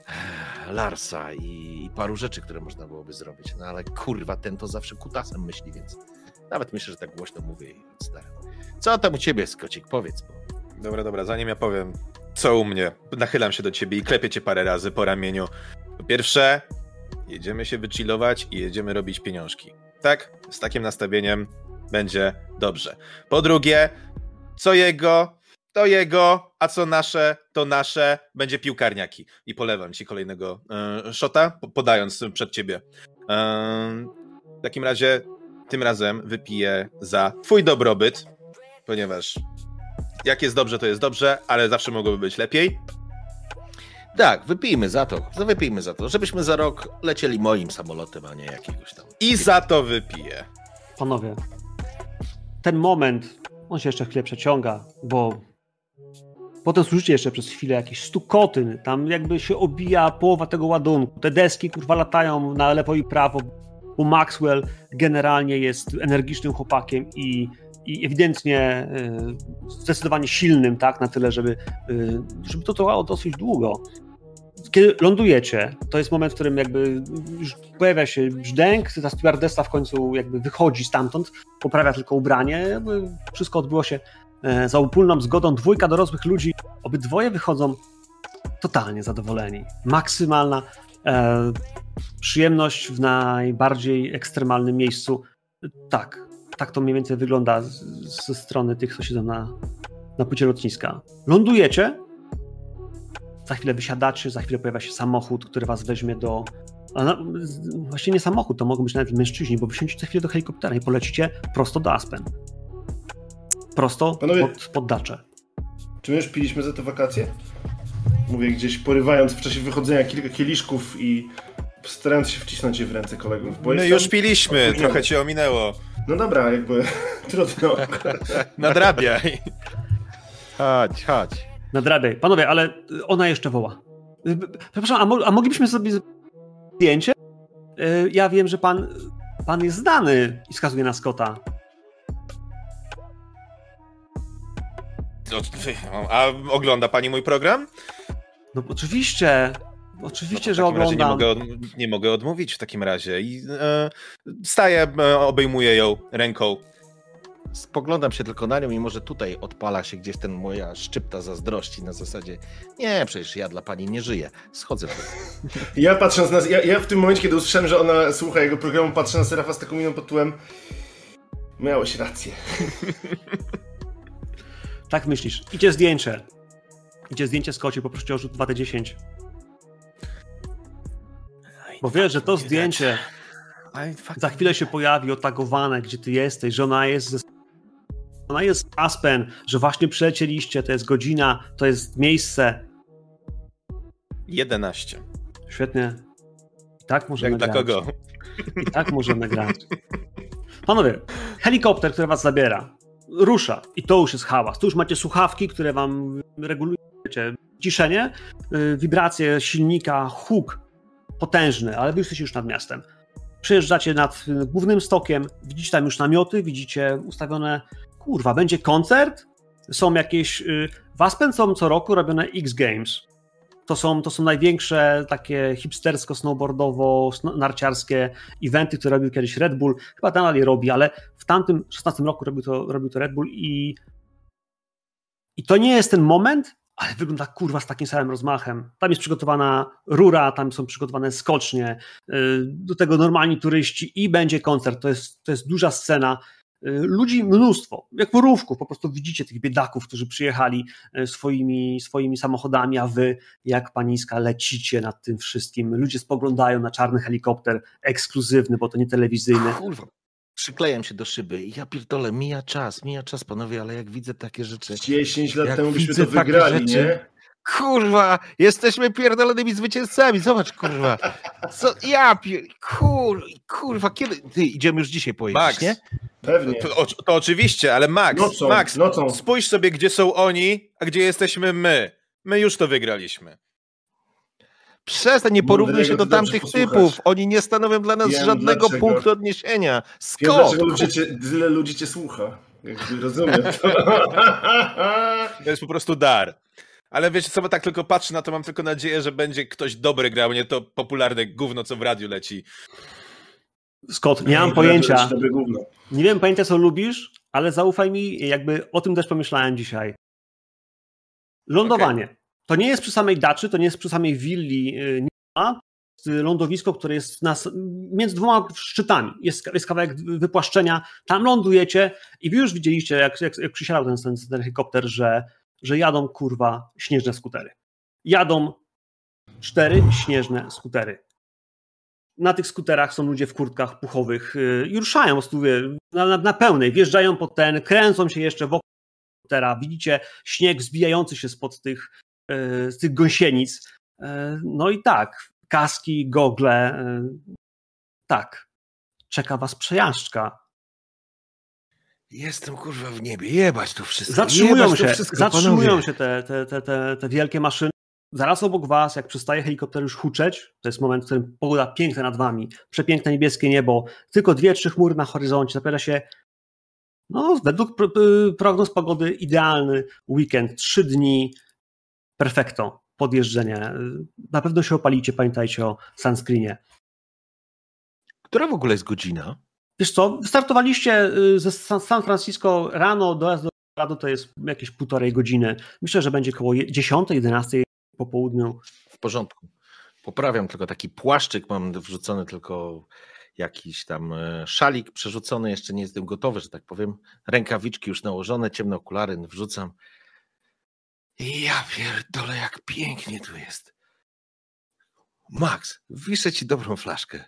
[SPEAKER 3] eh, Larsa i, paru rzeczy, które można byłoby zrobić, no ale kurwa, ten to zawsze kutasem myśli, więc nawet myślę, że tak głośno mówię i staram. Co tam u ciebie, Skocik? Powiedz, bo
[SPEAKER 2] Dobra, dobra, zanim ja powiem. Co u mnie? Nachylam się do ciebie i klepię cię parę razy po ramieniu. Po pierwsze, jedziemy się wychillować i jedziemy robić pieniążki. Tak? Z takim nastawieniem będzie dobrze. Po drugie, co jego, to jego, a co nasze, to nasze, będzie piłkarniaki. I polewam ci kolejnego e, shota, podając przed ciebie. E, w takim razie, tym razem wypiję za twój dobrobyt, ponieważ jak jest dobrze, to jest dobrze, ale zawsze mogłoby być lepiej.
[SPEAKER 3] Tak, wypijmy za to. Wypijmy za to, żebyśmy za rok lecieli moim samolotem, a nie jakiegoś tam.
[SPEAKER 2] I za to wypiję.
[SPEAKER 1] Panowie, ten moment, on się jeszcze chwilę przeciąga, bo potem słyszycie jeszcze przez chwilę jakieś stukoty, tam jakby się obija połowa tego ładunku, te deski kurwa latają na lewo i prawo, bo Maxwell generalnie jest energicznym chłopakiem i, i ewidentnie y, zdecydowanie silnym, tak, na tyle, żeby, y, żeby to trwało dosyć długo. Kiedy lądujecie, to jest moment, w którym jakby już pojawia się brzdęk, ta stewardessa w końcu jakby wychodzi stamtąd, poprawia tylko ubranie, jakby wszystko odbyło się za upólną zgodą. Dwójka dorosłych ludzi, obydwoje wychodzą totalnie zadowoleni. Maksymalna e, przyjemność w najbardziej ekstremalnym miejscu. Tak, tak to mniej więcej wygląda z, ze strony tych, co siedzą na, na płycie lotniska. Lądujecie, za chwilę wysiadacie, za chwilę pojawia się samochód, który was weźmie do. No, właściwie nie samochód, to mogą być nawet mężczyźni, bo wysiądziecie za chwilę do helikoptera i polecicie prosto do Aspen. Prosto Panowie, pod, pod dacze.
[SPEAKER 4] Czy my już piliśmy za te wakacje? Mówię gdzieś porywając w czasie wychodzenia kilka kieliszków i starając się wcisnąć je w ręce kolegów.
[SPEAKER 2] Bo My już piliśmy, trochę cię ominęło.
[SPEAKER 4] No dobra, jakby <laughs> trudno. <laughs>
[SPEAKER 2] Nadrabiaj.
[SPEAKER 3] Chodź, chodź.
[SPEAKER 1] Nadrabiaj. Panowie, ale ona jeszcze woła. Przepraszam, a, mo a moglibyśmy sobie zdjęcie? Ja wiem, że pan, pan jest znany i wskazuje na Scotta.
[SPEAKER 2] A ogląda pani mój program?
[SPEAKER 1] No oczywiście. Oczywiście,
[SPEAKER 2] no
[SPEAKER 1] że oglądam.
[SPEAKER 2] Nie mogę, nie mogę odmówić w takim razie. I e, staję, e, obejmuję ją ręką.
[SPEAKER 3] Spoglądam się tylko na nią i może tutaj odpala się gdzieś ten moja szczypta zazdrości na zasadzie nie, przecież ja dla pani nie żyję. Schodzę. <laughs>
[SPEAKER 4] Ja patrząc na... Ja, ja w tym momencie, kiedy usłyszałem, że ona słucha jego programu, patrzę na Serafa z taką miną pod tytułem miałeś rację. <laughs>
[SPEAKER 1] tak myślisz. Idzie zdjęcie. Idzie zdjęcie z koci, poproszę o rzut 2D10. Bo wiesz, że to zdjęcie za chwilę się pojawi otagowane, gdzie ty jesteś, że ona jest ze... Ona jest Aspen, że właśnie przylecieliście, to jest godzina, to jest miejsce.
[SPEAKER 2] 11.
[SPEAKER 1] Świetnie. I tak możemy
[SPEAKER 2] Jak
[SPEAKER 1] grać.
[SPEAKER 2] dla kogo?
[SPEAKER 1] I tak możemy grać. Panowie, helikopter, który was zabiera, rusza i to już jest hałas. Tu już macie słuchawki, które wam regulują ciszenie, y, wibracje silnika, huk potężny, ale wy jesteście już nad miastem. Przejeżdżacie nad głównym stokiem, widzicie tam już namioty, widzicie ustawione, kurwa, będzie koncert, są jakieś, y, w Aspen są co roku robione X Games. To są, to są największe takie hipstersko-snowboardowo-narciarskie eventy, które robił kiedyś Red Bull. Chyba dalej robi, ale w tamtym 16 roku robił to, robił to Red Bull i, i to nie jest ten moment, ale wygląda kurwa z takim samym rozmachem. Tam jest przygotowana rura, tam są przygotowane skocznie, y, do tego normalni turyści i będzie koncert. To jest, to jest duża scena. Y, ludzi mnóstwo, jak porówków, po prostu widzicie tych biedaków, którzy przyjechali y, swoimi, swoimi samochodami, a wy jak paniska lecicie nad tym wszystkim. Ludzie spoglądają na czarny helikopter ekskluzywny, bo to nie telewizyjny.
[SPEAKER 3] Kurwa, przyklejam się do szyby i ja pierdolę, mija czas, mija czas, panowie, ale jak widzę takie rzeczy...
[SPEAKER 4] 10 lat temu byśmy to wygrali, rzeczy, nie?
[SPEAKER 3] Kurwa, jesteśmy pierdolonymi zwycięzcami, zobacz, kurwa. Co, ja pier... Kur, kurwa, kiedy... Ty, idziemy już dzisiaj pojeździć, Max, nie?
[SPEAKER 4] Pewnie.
[SPEAKER 2] To, to, oczywiście, ale Max, nocą, Max, nocą. spójrz sobie, gdzie są oni, a gdzie jesteśmy my. My już to wygraliśmy.
[SPEAKER 3] Przestań, nie porównuj się do tamtych typów. Oni nie stanowią dla nas Wiem żadnego dlaczego. punktu odniesienia. Skąd? Wiem,
[SPEAKER 4] dlaczego ludzi cię, tyle ludzi cię słucha. Jakby rozumiem to.
[SPEAKER 2] to jest po prostu dar. Ale wiecie co, bo tak tylko patrzę na to, mam tylko nadzieję, że będzie ktoś dobry grał, nie to popularne gówno, co w radiu leci.
[SPEAKER 1] Scott, nie mam pojęcia. Nie wiem pojęcia, co lubisz, ale zaufaj mi, jakby o tym też pomyślałem dzisiaj. Lądowanie. Okay. To nie jest przy samej daczy, to nie jest przy samej willi, y, nie ma. Lądowisko, które jest nas, między dwoma szczytami. Jest, jest kawałek wypłaszczenia, tam lądujecie i wy już widzieliście, jak, jak, jak przysiadał ten, ten, ten helikopter, że, że jadą kurwa śnieżne skutery. Jadą cztery śnieżne skutery. Na tych skuterach są ludzie w kurtkach puchowych y, i ruszają na, na, na pełnej, wjeżdżają pod ten, kręcą się jeszcze wokół skutera. Widzicie śnieg zbijający się spod tych, y, z tych gąsienic. Y, no i tak, kaski, gogle. Tak, czeka was przejażdżka.
[SPEAKER 3] Jestem kurwa w niebie, jebać to wszystko.
[SPEAKER 1] Zatrzymują się, wszystko, zatrzymują się te, te, te, te, te wielkie maszyny Zaraz obok was, jak przestaje helikopter już huczeć, to jest moment, w którym pogoda piękna nad wami, przepiękne niebieskie niebo, tylko dwie, trzy chmury na horyzoncie, zapowiada się no, według prognoz pogody idealny weekend, trzy dni, perfekto, podjeżdżenie. Na pewno się opalicie, pamiętajcie o sunscreenie.
[SPEAKER 3] Która w ogóle jest godzina?
[SPEAKER 1] Wiesz co, wystartowaliście y, ze San Francisco rano, dojazd do Colorado to jest jakieś półtorej godziny. Myślę, że będzie około 10, 11 po południu.
[SPEAKER 3] W porządku. Poprawiam tylko taki płaszczyk, mam wrzucony tylko jakiś tam e, szalik przerzucony, jeszcze nie jestem gotowy, że tak powiem. Rękawiczki już nałożone, ciemne okulary wrzucam. Ja pierdolę, jak pięknie tu jest. Max, wiszę ci dobrą flaszkę.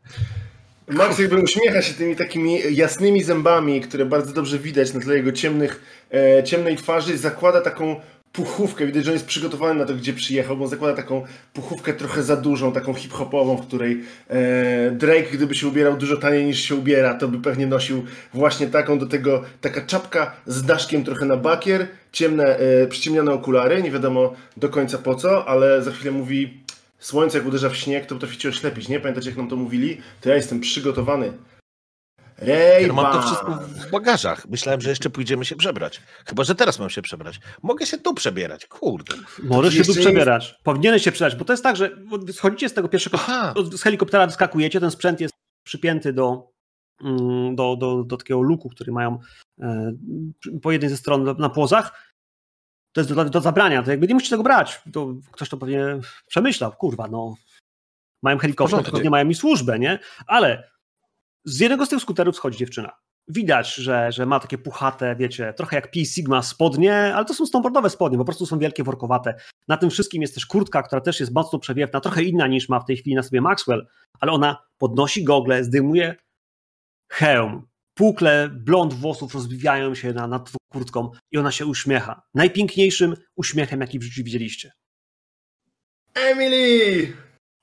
[SPEAKER 4] Max jakby uśmiecha się tymi takimi jasnymi zębami, które bardzo dobrze widać na tle jego ciemnych, e, ciemnej twarzy. Zakłada taką puchówkę, widać, że on jest przygotowany na to, gdzie przyjechał, bo zakłada taką puchówkę trochę za dużą, taką hip-hopową, w której e, Drake, gdyby się ubierał dużo taniej niż się ubiera, to by pewnie nosił właśnie taką, do tego taka czapka z daszkiem trochę na bakier, ciemne, e, przyciemnione okulary, nie wiadomo do końca po co, ale za chwilę mówi, słońce jak uderza w śnieg, to potrafi cię oślepić, nie? Pamiętacie jak nam to mówili? To ja jestem przygotowany
[SPEAKER 3] Rej, ja mam to wszystko w bagażach. Myślałem, że jeszcze pójdziemy się przebrać. Chyba, że teraz mam się przebrać. Mogę się tu przebierać, kurde.
[SPEAKER 1] Możesz się tu przebierać. Powinieneś się przebrać, bo to jest tak, że schodzicie z tego pierwszego, Aha. z helikoptera wyskakujecie, ten sprzęt jest przypięty do, mm, do, do, do takiego luku, który mają e, po jednej ze stron na płozach. To jest do, do zabrania, to jakby nie musicie tego brać. To ktoś to pewnie przemyślał, kurwa, no. Mają helikopter, tylko nie mają mi służbę, nie? Ale z jednego z tych skuterów schodzi dziewczyna. Widać, że, że ma takie puchate, wiecie, trochę jak Pi Sigma spodnie, ale to są snowboardowe spodnie, po prostu są wielkie, workowate. Na tym wszystkim jest też kurtka, która też jest mocno przewiewna, trochę inna niż ma w tej chwili na sobie Maxwell, ale ona podnosi gogle, zdejmuje hełm, pukle blond włosów rozbijają się na, nad kurtką i ona się uśmiecha. Najpiękniejszym uśmiechem, jaki w życiu widzieliście.
[SPEAKER 4] Emily!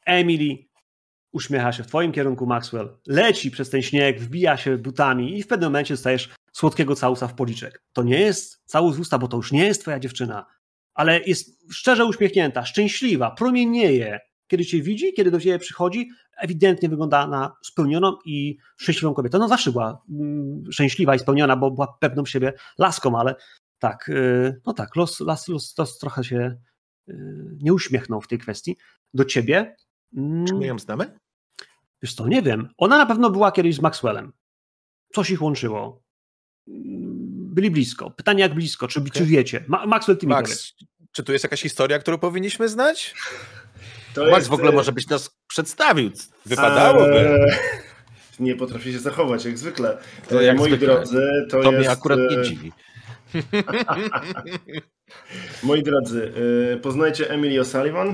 [SPEAKER 1] Emily uśmiecha się w twoim kierunku Maxwell, leci przez ten śnieg, wbija się butami i w pewnym momencie dostajesz słodkiego całusa w policzek. To nie jest całus z usta, bo to już nie jest twoja dziewczyna, ale jest szczerze uśmiechnięta, szczęśliwa, promienieje. Kiedy cię widzi, kiedy do ciebie przychodzi, ewidentnie wygląda na spełnioną i szczęśliwą kobietę. No zawsze była mm, szczęśliwa i spełniona, bo była pewną siebie laską, ale tak, yy, no tak, los, los, los, los trochę się yy, nie uśmiechnął w tej kwestii. Do ciebie.
[SPEAKER 3] Czy my ją znamy?
[SPEAKER 1] Wiesz co, nie wiem. Ona na pewno była kiedyś z Maxwellem. Coś ich łączyło. Byli blisko. Pytanie jak blisko, czy, okay. czy wiecie? Ma Maxwell, ty Max,
[SPEAKER 2] czy tu jest jakaś historia, którą powinniśmy znać?
[SPEAKER 3] To Max jest... w ogóle e, może byś nas przedstawił.
[SPEAKER 2] Wypadałoby. Eee,
[SPEAKER 4] nie potrafi się zachować, jak zwykle. To jak Moi zwykle. drodzy, to,
[SPEAKER 3] to
[SPEAKER 4] jest...
[SPEAKER 3] mnie akurat nie e, dziwi. <laughs> <laughs>
[SPEAKER 4] Moi drodzy, e, poznajcie Emily O'Sullivan.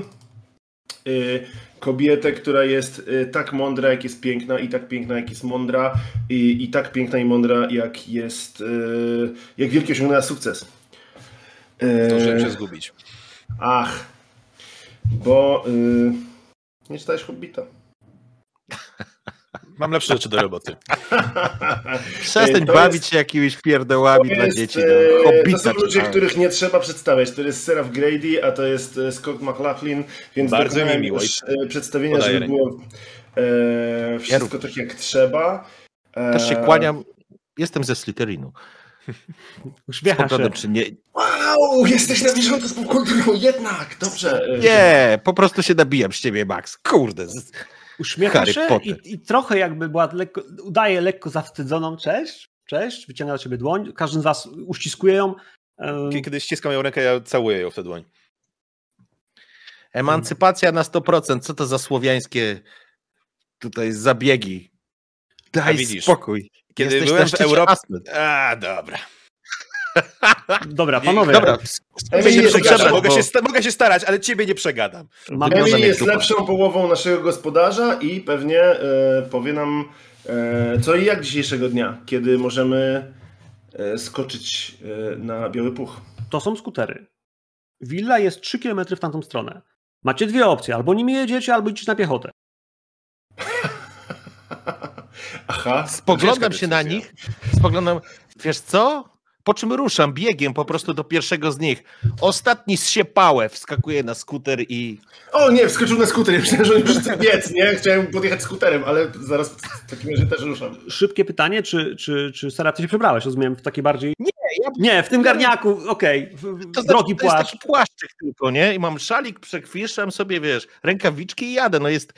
[SPEAKER 4] Kobietę, która jest tak mądra, jak jest piękna, i tak piękna, jak jest mądra, i, i tak piękna i mądra, jak jest, jak wielki osiągnęła sukces.
[SPEAKER 2] Zdążyłem się zgubić.
[SPEAKER 4] Ach, bo nie czytałeś Hobbita.
[SPEAKER 2] Mam lepsze rzeczy do roboty. <laughs>
[SPEAKER 3] Przestań bawić się jakimiś pierdołami jest, dla dzieci.
[SPEAKER 4] No. Hobbita, to są ludzie, czytałem. których nie trzeba przedstawiać. To jest Seraph Grady, a to jest e, Scott McLaughlin, więc
[SPEAKER 2] bardzo mi miło.
[SPEAKER 4] E, przedstawienia, żeby rękę. było e, wszystko ja tak jak trzeba.
[SPEAKER 3] E... Też się kłaniam. Jestem ze Slytherinu.
[SPEAKER 1] Uśmiecha się.
[SPEAKER 3] Czy nie...
[SPEAKER 4] Wow, jesteś na bieżąco z popkulturą, jednak, dobrze.
[SPEAKER 3] Nie, po prostu się nabijam z ciebie, Max. Kurde.
[SPEAKER 1] Uśmiecha Harry się i, i, trochę jakby była lekko, udaje lekko zawstydzoną cześć, cześć, wyciąga do ciebie dłoń, każdy z was uściskuje ją.
[SPEAKER 2] Kiedy ściskam ją rękę, ja całuję ją w tę dłoń.
[SPEAKER 3] Emancypacja na 100%. Co to za słowiańskie tutaj zabiegi? Daj
[SPEAKER 2] widzisz,
[SPEAKER 3] spokój.
[SPEAKER 2] Kiedy
[SPEAKER 3] Jesteś
[SPEAKER 2] byłem w Europie... A, dobra.
[SPEAKER 1] Dobra, panowie,
[SPEAKER 3] Dobra,
[SPEAKER 2] przegadam. Mogę, się, mogę się starać, ale ciebie nie przegadam.
[SPEAKER 1] mam,
[SPEAKER 3] Wygląda
[SPEAKER 4] Emil
[SPEAKER 3] jak
[SPEAKER 4] jest
[SPEAKER 3] dupa.
[SPEAKER 4] lepszą połową naszego gospodarza i pewnie e, powie nam e, co i jak dzisiejszego dnia, kiedy możemy e, skoczyć e, na biały puch.
[SPEAKER 1] to są skutery. Willa jest 3 km w tamtą stronę. Macie dwie opcje, albo nimi jedziecie, albo idziecie na piechotę. <laughs>
[SPEAKER 4] Aha.
[SPEAKER 3] Spoglądam się na nich, spoglądam, wiesz co? Po czym ruszam biegiem po prostu do pierwszego z nich. Ostatni z siepałę wskakuje na skuter i
[SPEAKER 4] O nie, wskoczył na skuter. Ja myślałem, że on już chce biec, nie? Chciałem podjechać skuterem, ale zaraz w takim razie też ruszam.
[SPEAKER 1] Szybkie pytanie, czy, czy, czy Sara, ty się przebrałeś, rozumiem, w takie bardziej...
[SPEAKER 3] Nie, ja-
[SPEAKER 1] Nie, w tym garniaku, okej, w-
[SPEAKER 3] to, znaczy,
[SPEAKER 1] drogi
[SPEAKER 3] to jest
[SPEAKER 1] płaszcz.
[SPEAKER 3] taki płaszczyk tylko, nie? I mam szalik, przekwiszam sobie, wiesz, rękawiczki i jadę. No jest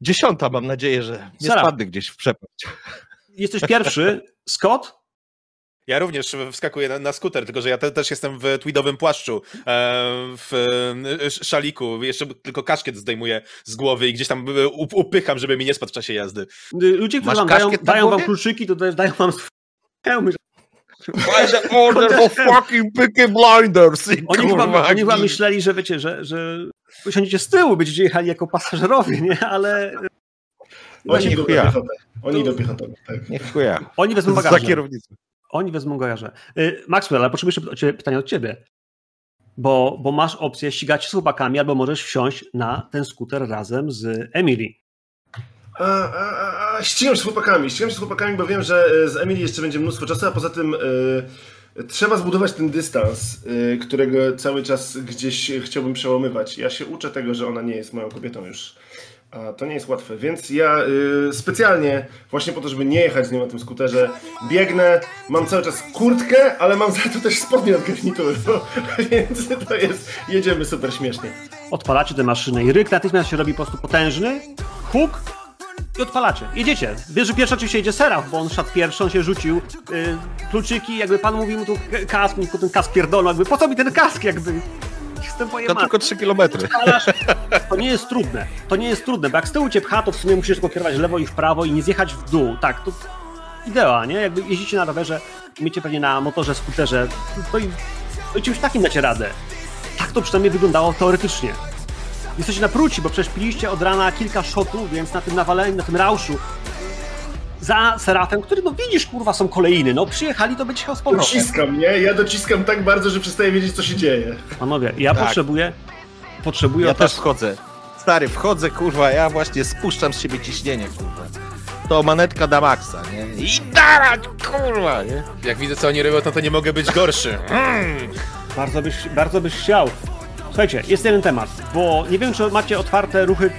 [SPEAKER 3] dziesiąta, mam nadzieję, że nie
[SPEAKER 1] Sara.
[SPEAKER 3] spadnę gdzieś w przepaść.
[SPEAKER 1] Jesteś pierwszy, Scott,
[SPEAKER 2] Ja również wskakuję na, na skuter, tylko że ja te, też jestem w tweedowym płaszczu, e, w e, sz- szaliku, jeszcze tylko kaszkiet zdejmuję z głowy i gdzieś tam e, up- upycham, żeby mi nie spadł w czasie jazdy.
[SPEAKER 1] Y, Ludzie, którzy wam dają, dają wam kluczyki, to też dają wam hełmy.
[SPEAKER 3] By the order of fucking Peaky Blinders! I
[SPEAKER 1] Oni chyba, oni chyba myśleli, że wiecie, że, że usiądziecie z tyłu, będziecie jechali jako pasażerowie, nie? Ale
[SPEAKER 4] Oni do piechoty. Oni idą piechotą, tak.
[SPEAKER 1] Oni wezmą
[SPEAKER 3] Za
[SPEAKER 1] bagaże.
[SPEAKER 3] kierownicą.
[SPEAKER 1] Oni wezmą bagaże. Y, Maxwell, ale potrzebuję jeszcze pytanie od ciebie. Bo, bo masz opcję ścigać się z chłopakami, albo możesz wsiąść na ten skuter razem z Emily.
[SPEAKER 4] A, a, a, a, ścigam się z chłopakami, ścigam się z chłopakami, bo wiem, że e, z Emily jeszcze będzie mnóstwo czasu, a poza tym e, trzeba zbudować ten dystans, e, którego cały czas gdzieś chciałbym przełamywać. Ja się uczę tego, że ona nie jest moją kobietą już. A to nie jest łatwe, więc ja e, specjalnie, właśnie po to, żeby nie jechać z nią na tym skuterze, biegnę, mam cały czas kurtkę, ale mam za to też spodnie od <laughs> więc to jest, jedziemy super śmiesznie.
[SPEAKER 1] Odpalacie tę maszynę i ryk natychmiast się robi po prostu potężny, huk i odpalacie. Jedziecie. Wiesz, że pierwszy oczywiście jedzie Seraf, bo on szedł pierwszy, on się rzucił. Yy, kluczyki, jakby pan mówił mu tu kask, mi ten kask pierdolą, jakby po co mi ten kask, jakby. Jestem
[SPEAKER 3] To tylko 3 kilometry. <laughs>
[SPEAKER 1] to nie jest trudne. To nie jest trudne, bo jak z tyłu cię pcha, to w sumie musisz tylko kierować w lewo i w prawo i nie zjechać w dół. Tak, to idea, nie? Jakby jeździcie na rowerze, umiecie pewnie na motorze, skuterze, to i, to i czymś takim dacie radę. Tak to przynajmniej wyglądało teoretycznie. Jesteście na pruci, bo przecież piliście od rana kilka shotów, więc na tym nawaleniu, na tym rauszu za Serafem, który no widzisz, kurwa, są kolejny, no przyjechali, to będzie jechał z powrotem.
[SPEAKER 4] Dociskam, nie? Ja dociskam tak bardzo, że przestaję wiedzieć, co się dzieje.
[SPEAKER 1] Panowie, ja
[SPEAKER 3] Tak.
[SPEAKER 1] potrzebuję, potrzebuję
[SPEAKER 3] Ja też wchodzę. Stary, wchodzę, kurwa, ja właśnie spuszczam z siebie ciśnienie, kurwa. To manetka da maksa, nie? I darać, kurwa, nie?
[SPEAKER 2] Jak widzę, co oni robią, no to nie mogę być gorszy. Mm.
[SPEAKER 1] Bardzo byś, bardzo byś chciał. Słuchajcie, jest jeden temat, bo nie wiem, czy macie otwarte ruchy,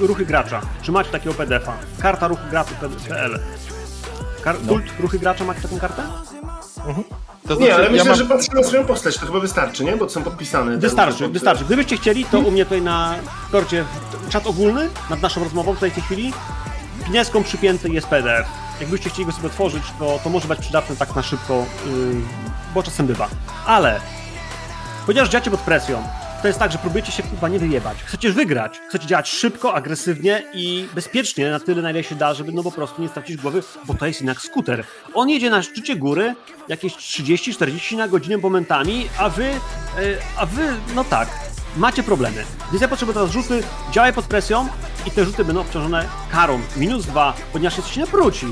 [SPEAKER 1] ruchy gracza. Czy macie takiego PDF-a? Karta ruchu gracza.pl Kar- Kult ruchy gracza macie taką kartę?
[SPEAKER 3] To
[SPEAKER 4] Nie, ale
[SPEAKER 3] ja
[SPEAKER 4] myślę,
[SPEAKER 3] mam-
[SPEAKER 4] że patrzę na swoją postać, to chyba wystarczy, nie? Bo są podpisane.
[SPEAKER 1] Wystarczy,
[SPEAKER 4] Tam-
[SPEAKER 1] wystarczy. Gdybyście chcieli, to u mnie tutaj na korcie czat ogólny nad naszą rozmową tutaj w tej chwili pineską przypięty jest PDF. Jakbyście chcieli go sobie otworzyć, to, to może być przydatne tak na szybko, yy, bo czasem bywa. Ale ponieważ działacie pod presją, to jest tak, że próbujecie się chyba nie wyjebać. Chcecie wygrać. Chcecie działać szybko, agresywnie i bezpiecznie na tyle, na ile się da, żeby no po prostu nie stracić głowy, bo to jest jednak skuter. On jedzie na szczycie góry jakieś 30-40 na godzinę momentami, a wy, e, a wy, no tak, macie problemy. Więc ja potrzebuję teraz rzuty, działaj pod presją i te rzuty będą obciążone karą. Minus dwa, ponieważ jesteście na pruci.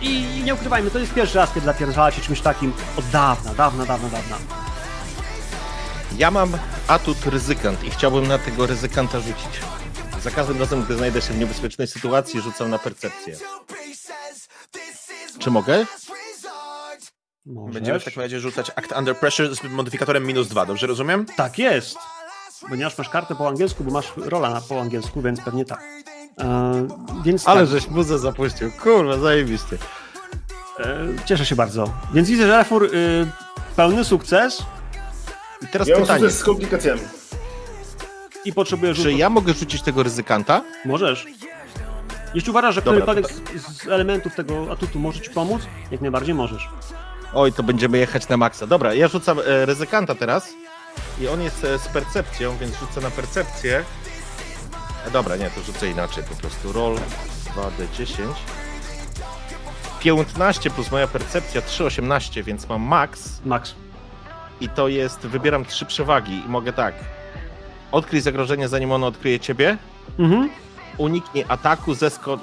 [SPEAKER 1] I nie ukrywajmy, to jest pierwszy raz, kiedy zapierdalacie czymś takim od dawna, dawna, dawna, dawna.
[SPEAKER 3] Ja mam atut ryzykant i chciałbym na tego ryzykanta rzucić. Za każdym razem, gdy znajdę się w niebezpiecznej sytuacji, rzucam na percepcję. Czy mogę?
[SPEAKER 1] Możesz.
[SPEAKER 2] Będziemy w takim razie rzucać Act Under Pressure z modyfikatorem minus dwa, dobrze rozumiem?
[SPEAKER 1] Tak jest. Ponieważ masz kartę po angielsku, bo masz rola po angielsku, więc pewnie tak. E, więc
[SPEAKER 3] Ale
[SPEAKER 1] tak,
[SPEAKER 3] żeś muzę zapuścił. Kurwa, zajebiście.
[SPEAKER 1] e, cieszę się bardzo. Więc widzę, że Efur y, pełny sukces
[SPEAKER 3] I teraz
[SPEAKER 4] Ja
[SPEAKER 3] pytanie.
[SPEAKER 4] z komplikacjami.
[SPEAKER 1] i potrzebujesz
[SPEAKER 3] Czy
[SPEAKER 1] rzutów.
[SPEAKER 3] ja mogę rzucić tego ryzykanta?
[SPEAKER 1] Możesz. Jeśli uważasz, że
[SPEAKER 3] Dobra,
[SPEAKER 1] którykolwiek z, z elementów tego atutu może ci pomóc, jak najbardziej możesz.
[SPEAKER 3] Oj, to będziemy jechać na maksa. Dobra, ja rzucam e, ryzykanta teraz. i on jest e, z percepcją, więc rzucę na percepcję. E, dobra, nie, to rzucę inaczej po prostu. Roll 2d10. 15 plus moja percepcja 3,18, więc mam max
[SPEAKER 1] Max.
[SPEAKER 3] I to jest, wybieram trzy przewagi i mogę tak. Odkryj zagrożenie zanim ono odkryje ciebie,
[SPEAKER 1] Mhm.
[SPEAKER 3] uniknij ataku, zesko...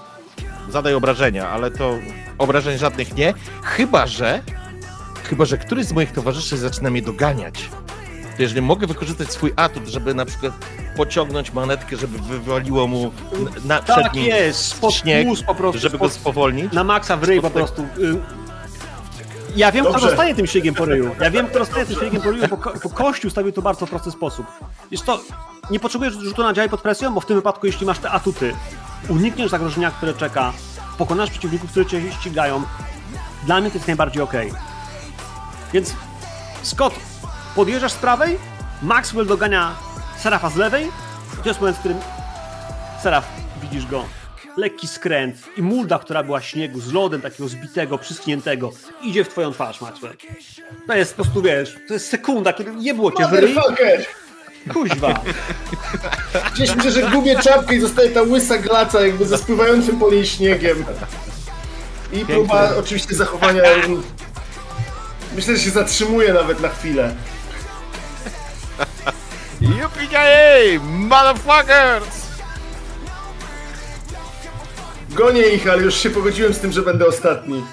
[SPEAKER 3] Zadaj obrażenia, ale to obrażeń żadnych nie. Chyba, że... Chyba, że któryś z moich towarzyszy zaczyna mnie doganiać. To jeżeli mogę wykorzystać swój atut, żeby na przykład pociągnąć manetkę, żeby wywaliło mu na, przed
[SPEAKER 1] Tak
[SPEAKER 3] nim
[SPEAKER 1] jest, spod
[SPEAKER 3] śnieg,
[SPEAKER 1] po prostu.
[SPEAKER 3] żeby go
[SPEAKER 1] spod,
[SPEAKER 3] spowolnić.
[SPEAKER 1] na maksa w ryj po prostu. Y, Ja wiem, kto
[SPEAKER 4] Dobrze.
[SPEAKER 1] dostaje tym śniegiem po ryju. Ja wiem, kto dostaje tym śniegiem po ryju, bo, ko- bo Kościół stawił to w bardzo prosty sposób. Jest to, nie potrzebujesz rzutu na działaj pod presją, bo w tym wypadku, jeśli masz te atuty, unikniesz zagrożenia, które czeka, pokonasz przeciwników, którzy cię ścigają, dla mnie to jest najbardziej okej. Więc Scott, podjeżdżasz z prawej, Maxwell dogania Serafa z lewej, to jest moment, w którym Seraf, widzisz go, lekki skręt i mulda, która była śniegu z lodem takiego zbitego, przyschniętego, idzie w twoją twarz, Maxwell. To jest po prostu, wiesz, to jest sekunda, kiedy nie było cię w ryj,
[SPEAKER 4] Motherfucker!
[SPEAKER 1] kuźwa.
[SPEAKER 4] Gdzieś myślę, że gubię czapkę i zostaje ta łysa glaca jakby ze spływającym po niej śniegiem. I próba oczywiście zachowania... Myślę, że się zatrzymuje nawet na chwilę.
[SPEAKER 3] Yippee motherfuckers!
[SPEAKER 4] Gonię ich, ale już się pogodziłem z tym, że będę ostatni.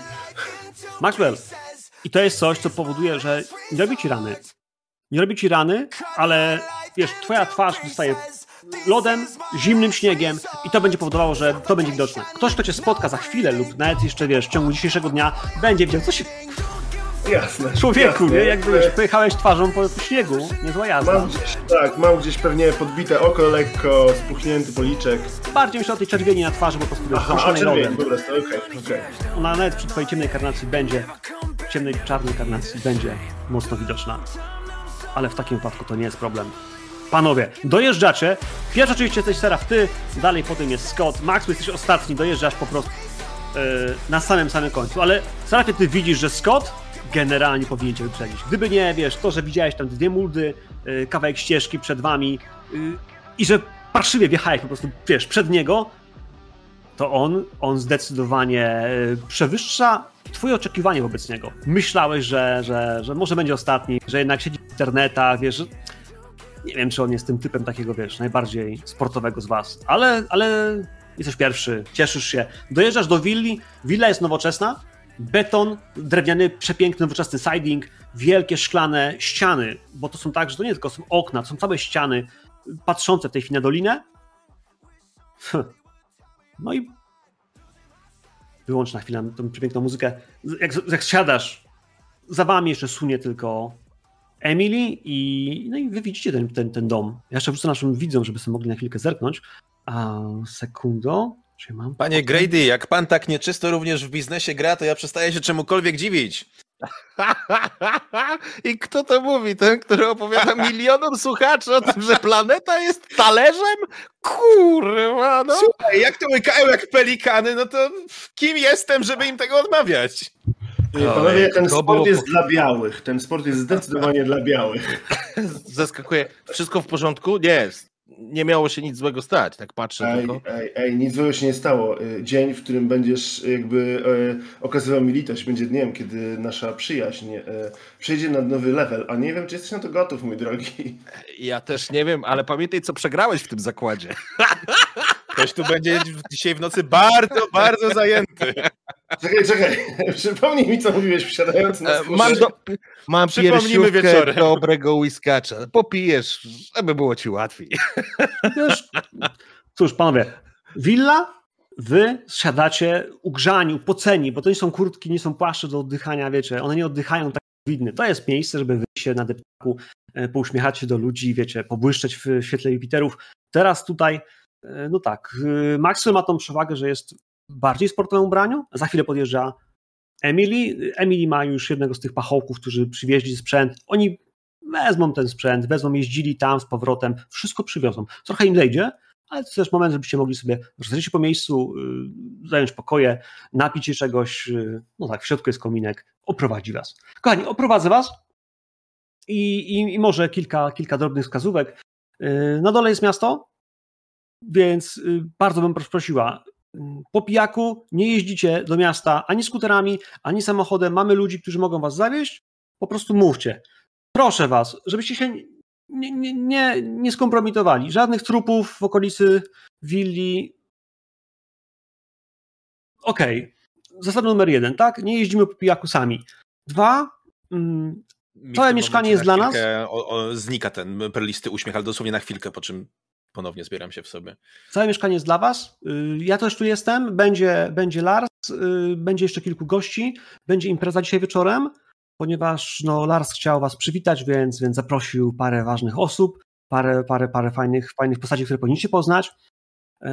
[SPEAKER 1] Maxwell, i to jest coś, co powoduje, że nie robi ci rany. Nie robi ci rany, ale wiesz, twoja twarz dostaje lodem, zimnym śniegiem i to będzie powodowało, że to będzie widoczne. Ktoś, kto cię spotka za chwilę lub nawet jeszcze, wiesz, w ciągu dzisiejszego dnia, będzie widział, co się...
[SPEAKER 4] Jasne.
[SPEAKER 1] Człowieku,
[SPEAKER 4] jasne.
[SPEAKER 1] nie? Jak wiesz, pojechałeś twarzą po śniegu, niezła jazda.
[SPEAKER 4] Mam gdzieś, tak, mam gdzieś pewnie podbite oko lekko, spuchnięty policzek.
[SPEAKER 1] Bardziej myślę o tej czerwieni na twarzy, bo po prostu
[SPEAKER 4] Aha, a
[SPEAKER 1] lodem.
[SPEAKER 4] dobra, okej, okej.
[SPEAKER 1] Ona nawet przy twojej ciemnej karnacji będzie, ciemnej, czarnej karnacji będzie mocno widoczna. Ale w takim wypadku to nie jest problem. Panowie, dojeżdżacie. Pierwszy oczywiście jesteś Seraf, ty, dalej potem jest Scott. Max, jesteś ostatni, dojeżdżasz po prostu yy, na samym samym końcu. Ale Serafie, ty widzisz, że Scott generalnie powinien cię wyprzedzić. Gdyby nie, wiesz, to, że widziałeś tam dwie muldy, yy, kawałek ścieżki przed wami yy, i że parszywie wjechałeś po prostu, wiesz, przed niego, to on, on zdecydowanie e, przewyższa twoje oczekiwanie wobec niego. Myślałeś, że, że, że może będzie ostatni, że jednak siedzi w internetach, wiesz, nie wiem, czy on jest tym typem takiego, wiesz, najbardziej sportowego z was, ale, ale jesteś pierwszy, cieszysz się. Dojeżdżasz do willi, willa jest nowoczesna, beton, drewniany, przepiękny, nowoczesny siding, wielkie szklane ściany, bo to są tak, że to nie tylko są okna, to są całe ściany patrzące w tej chwili na dolinę. No i wyłącz na chwilę tą przepiękną muzykę. Jak, jak siadasz, za wami jeszcze sunie tylko Emily i, no i wy widzicie ten, ten, ten dom. Ja jeszcze wrzucę naszym widzom, żeby sobie mogli na chwilkę zerknąć. A sekundo. Czy mam
[SPEAKER 2] Panie Grady, jak pan tak nieczysto również w biznesie gra, to ja przestaję się czemukolwiek dziwić. <laughs>
[SPEAKER 3] I kto to mówi? Ten, który opowiada <laughs> milionom słuchaczy o tym, że planeta jest talerzem? Kurwa, no.
[SPEAKER 2] Słuchaj, jak to łykają jak pelikany, no to kim jestem, żeby im tego odmawiać?
[SPEAKER 4] Panowie, ten sport
[SPEAKER 3] było-
[SPEAKER 4] jest dla białych. Ten sport jest zdecydowanie dla białych. <laughs>
[SPEAKER 3] Zaskakuje. Wszystko w porządku? Nie. Nie miało się nic złego stać, tak patrzę
[SPEAKER 4] Ej,
[SPEAKER 3] tylko.
[SPEAKER 4] ej, ej, nic złego się nie stało. Y, Dzień, w którym będziesz jakby e, okazywał mi litość, będzie dniem, kiedy nasza przyjaźń e, przejdzie na nowy level. A nie wiem, czy jesteś na to gotów, mój drogi.
[SPEAKER 3] Ja też nie wiem, ale pamiętaj, co przegrałeś w tym zakładzie. <laughs>
[SPEAKER 2] Ktoś tu będzie dzisiaj w nocy bardzo, bardzo zajęty.
[SPEAKER 4] Czekaj, czekaj. Przypomnij mi, co mówiłeś wsiadając na
[SPEAKER 3] E,
[SPEAKER 4] skórze.
[SPEAKER 3] Mam, do, mam
[SPEAKER 2] wieczorem.
[SPEAKER 3] dobrego whiskacza. Popijesz, żeby było ci łatwiej.
[SPEAKER 1] Wiesz, cóż, panowie, willa, wy siadacie ugrzani, upoceni, bo to nie są kurtki, nie są płaszcze do oddychania, wiecie, one nie oddychają tak jak widny. To jest miejsce, żeby wyjść się na deptaku, e, pouśmiechać się do ludzi, wiecie, pobłyszczeć w świetle Jupiterów. Teraz tutaj, no tak, e, Maxwell ma tą przewagę, że jest w bardziej sportowym ubraniu, za chwilę podjeżdża Emily. Emily ma już jednego z tych pachołków, którzy przywieźli sprzęt. Oni wezmą ten sprzęt, wezmą, jeździli tam z powrotem, wszystko przywiozą. Trochę im zejdzie, ale to też moment, żebyście mogli sobie rozejrzeć po miejscu, yy, zająć pokoje, napić się czegoś. Yy, no tak, w środku jest kominek, oprowadzi was. Kochani, oprowadzę was i, i, i może kilka, kilka drobnych wskazówek. Y, na dole jest miasto, więc y, bardzo bym prosiła, po pijaku nie jeździcie do miasta ani skuterami, ani samochodem. Mamy ludzi, którzy mogą was zawieźć. Po prostu mówcie. Proszę was, żebyście się nie, nie, nie, nie skompromitowali. Żadnych trupów w okolicy willi. Okej. Okay. Zasada numer jeden, tak? Nie jeździmy po pijaku sami. Dwa, mm, całe mieszkanie jest dla nas.
[SPEAKER 2] O, o, znika ten perlisty uśmiech, ale dosłownie na chwilkę, po czym ponownie zbieram się w sobie.
[SPEAKER 1] Całe mieszkanie jest dla Was. Y, ja też tu jestem. Będzie, będzie Lars, y, będzie jeszcze kilku gości. Będzie impreza dzisiaj wieczorem, ponieważ no, Lars chciał Was przywitać, więc, więc zaprosił parę ważnych osób, parę, parę, parę fajnych, fajnych postaci, które powinniście poznać. Y,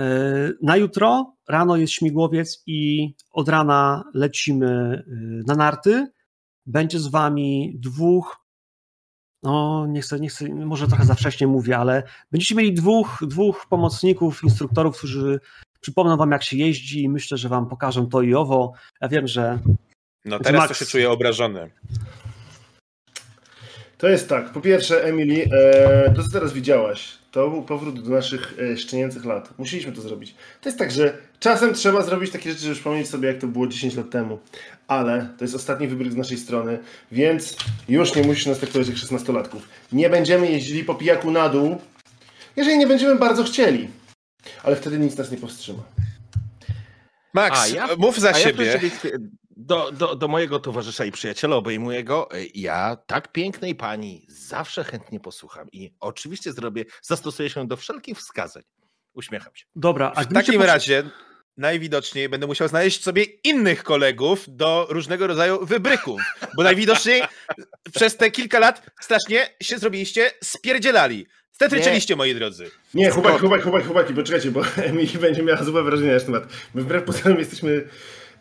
[SPEAKER 1] na jutro rano jest śmigłowiec i od rana lecimy na narty. Będzie z Wami dwóch no nie chcę, nie chcę, może trochę za wcześnie mówię, ale będziecie mieli dwóch, dwóch pomocników, instruktorów, którzy przypomną wam jak się jeździ i myślę, że wam pokażą to i owo. Ja wiem, że...
[SPEAKER 2] No teraz Max... to się czuję obrażony.
[SPEAKER 4] To jest tak, po pierwsze Emily, e, to co teraz widziałaś, to był powrót do naszych e, szczenięcych lat. Musieliśmy to zrobić. To jest tak, że czasem trzeba zrobić takie rzeczy, żeby przypomnieć sobie, jak to było 10 lat temu. Ale to jest ostatni wybryk z naszej strony, więc już nie musisz nas traktować jak 16-latków. Nie będziemy jeździli po pijaku na dół, jeżeli nie będziemy bardzo chcieli. Ale wtedy nic nas nie powstrzyma.
[SPEAKER 2] Max, ja, mów za siebie. Ja
[SPEAKER 3] do, do, do mojego towarzysza i przyjaciela obejmuję go. Ja tak pięknej pani zawsze chętnie posłucham i oczywiście zrobię, zastosuję się do wszelkich wskazań. Uśmiecham się.
[SPEAKER 1] Dobra,
[SPEAKER 2] a w takim razie najwidoczniej będę musiał znaleźć sobie innych kolegów do różnego rodzaju wybryków, bo najwidoczniej przez te kilka lat strasznie się zrobiliście spierdzielali. Stetryczyliście, moi drodzy.
[SPEAKER 4] Nie, chłopaki, chłopaki, chłopaki, chłopaki, poczekajcie, bo <laughs> Emily będzie miała złe wrażenie na ten temat. My wbrew pozorom jesteśmy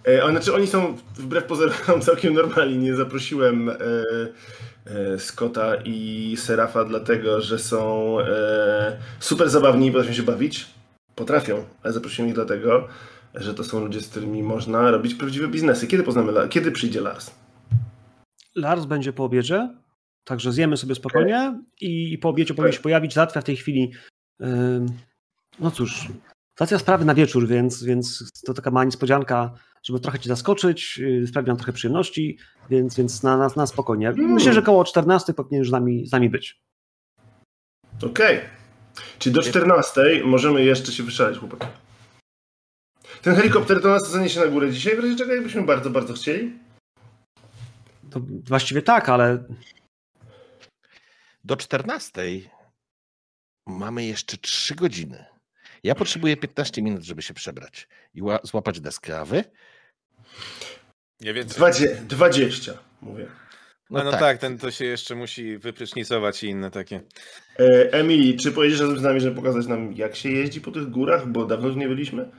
[SPEAKER 4] E, znaczy oni są wbrew pozorom <laughs> całkiem normalni. Nie zaprosiłem e, e, Scotta i Serafa dlatego, że są e, super zabawni i potrafią się bawić. Potrafią, ale zaprosiłem ich dlatego, że to są ludzie, z którymi można robić prawdziwe biznesy. Kiedy poznamy, kiedy przyjdzie Lars?
[SPEAKER 1] Lars będzie po obiedzie, także zjemy sobie spokojnie okay. i po obiedzie powinien się pojawić. Załatwia w tej chwili no cóż, stacja sprawy na wieczór, więc, więc to taka mała niespodzianka żeby trochę ci zaskoczyć, y, sprawić nam trochę przyjemności, więc, więc na, na, na spokojnie. Myślę, że koło 14 powinien już z nami, z nami być.
[SPEAKER 4] Okej. Okay. Czyli do 14 możemy jeszcze się wyszaleć, chłopaki. Ten helikopter to nas zaniesie na górę dzisiaj, w razie czego jakbyśmy bardzo, bardzo chcieli?
[SPEAKER 1] To właściwie tak, ale...
[SPEAKER 3] Do 14 mamy jeszcze 3 godziny. Ja potrzebuję 15 minut, żeby się przebrać i złapać deskę, a wy?
[SPEAKER 2] Nie więcej.
[SPEAKER 4] 20, 20 mówię.
[SPEAKER 2] No, no, tak. tak. ten to się jeszcze musi wyprycznicować i inne takie.
[SPEAKER 4] E, Emily, czy pojedziesz razem z nami, żeby pokazać nam, jak się jeździ po tych górach, bo dawno tu nie byliśmy?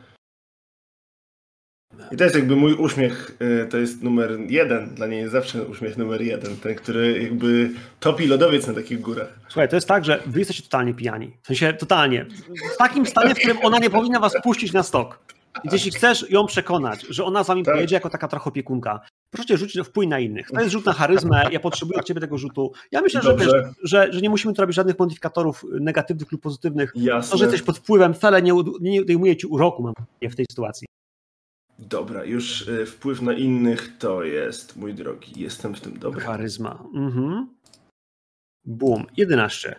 [SPEAKER 4] I to jest jakby mój uśmiech, e, to jest numer jeden. Dla niej jest zawsze uśmiech numer jeden. Ten, który jakby topi lodowiec na takich górach.
[SPEAKER 1] Słuchaj, to jest tak, że wy jesteście totalnie pijani. W sensie totalnie. W takim stanie, w którym ona nie powinna was puścić na stok. Więc jeśli chcesz ją przekonać, że ona z wami tak. pojedzie jako taka trochę opiekunka, proszę rzucić wpływ na innych. To jest rzut na <laughs> charyzmę, ja potrzebuję od ciebie tego rzutu. Ja myślę, że, wiesz, że, że, nie musimy tu robić żadnych modyfikatorów negatywnych lub pozytywnych. Jasne. To, że jesteś pod wpływem wcale nie, nie odejmuje ci uroku mam w tej sytuacji.
[SPEAKER 4] Dobra, już y, wpływ na innych to jest, mój drogi, jestem w tym dobry.
[SPEAKER 1] Charyzma. Mhm. Bum, 11.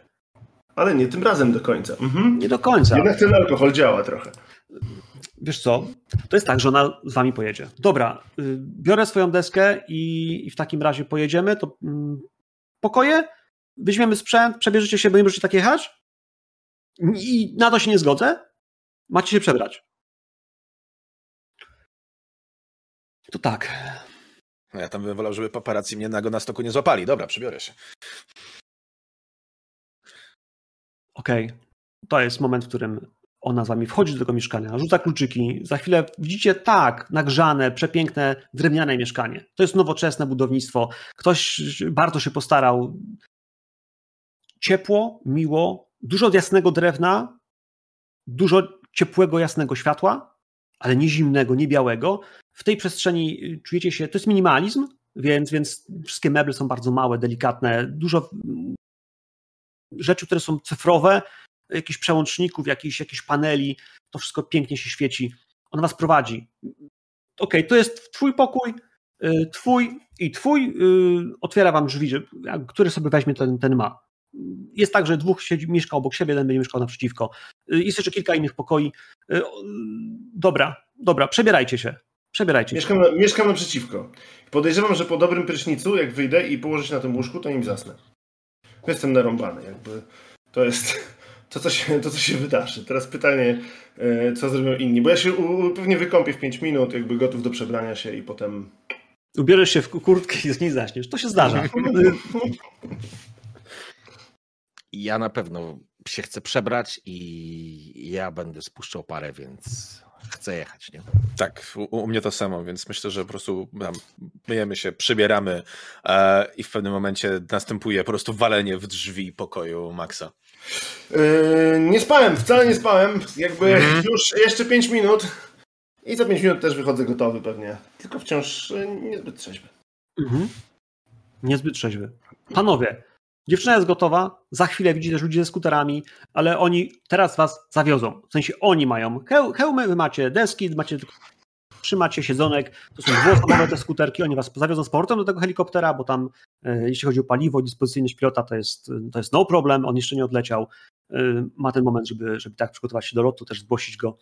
[SPEAKER 4] Ale nie tym razem do końca. Mhm.
[SPEAKER 1] Nie do końca.
[SPEAKER 4] Jednak ten alkohol działa trochę.
[SPEAKER 1] Wiesz co? To jest tak, że ona z wami pojedzie. Dobra, y, biorę swoją deskę i, i w takim razie pojedziemy. To mm, pokoje, weźmiemy sprzęt, przebierzecie się, bo nie możecie tak jechać? I na to się nie zgodzę. Macie się przebrać. To tak.
[SPEAKER 2] No ja tam bym wolał, żeby paparazzi mnie nago na stoku nie złapali. Dobra, przebiorę się.
[SPEAKER 1] Okej. Okay. To jest moment, w którym ona z wami wchodzi do tego mieszkania, rzuca kluczyki. Za chwilę widzicie tak, nagrzane, przepiękne, drewniane mieszkanie. To jest nowoczesne budownictwo. Ktoś bardzo się postarał. Ciepło, miło, dużo jasnego drewna, dużo ciepłego, jasnego światła, ale nie zimnego, nie białego. W tej przestrzeni czujecie się, to jest minimalizm, więc, więc wszystkie meble są bardzo małe, delikatne, dużo rzeczy, które są cyfrowe, jakichś przełączników, jakichś, jakichś paneli, to wszystko pięknie się świeci. On was prowadzi. Ok, to jest twój pokój, y, twój i twój, y, otwiera wam drzwi, który sobie weźmie, ten, ten ma. Jest tak, że dwóch siedzi, mieszka obok siebie, jeden będzie mieszkał naprzeciwko. Y, jest jeszcze kilka innych pokoi. Dobra, dobra, przebierajcie się. Przebierajcie
[SPEAKER 4] mieszkam, się. Mieszkam naprzeciwko. Podejrzewam, że po dobrym prysznicu, jak wyjdę i położę się na tym łóżku, to nim zasnę. Jestem narąbany, jakby. To jest to, co się, to, co się wydarzy. Teraz pytanie, e, co zrobią inni. Bo ja się u, pewnie wykąpię w 5 minut, jakby gotów do przebrania się i potem...
[SPEAKER 1] Ubierzesz się w kurtkę i z niej zaśniesz. To się zdarza.
[SPEAKER 3] Ja na pewno się chcę przebrać i ja będę spuszczał parę, więc chcę jechać, nie?
[SPEAKER 2] Tak, u, u, mnie to samo, więc myślę, że po prostu myjemy się, przybieramy e, i w pewnym momencie następuje po prostu walenie w drzwi pokoju Maxa.
[SPEAKER 4] Yy, nie spałem, wcale nie spałem. Jakby mm. już jeszcze 5 minut i za 5 minut też wychodzę gotowy pewnie. Tylko wciąż yy, niezbyt trzeźwy. Mhm.
[SPEAKER 1] Niezbyt trzeźwy. Panowie, Dziewczyna jest gotowa, za chwilę widzi też ludzi ze skuterami, ale oni teraz was zawiozą. W sensie oni mają hełmy, wy macie deski, macie trzymacie siedzonek, to są dwuosobowe te skuterki, oni was zawiozą z powrotem do tego helikoptera, bo tam e, jeśli chodzi o paliwo, dyspozycyjność pilota, to jest, to jest no problem, on jeszcze nie odleciał, e, ma ten moment, żeby, żeby tak przygotować się do lotu, też zgłosić go.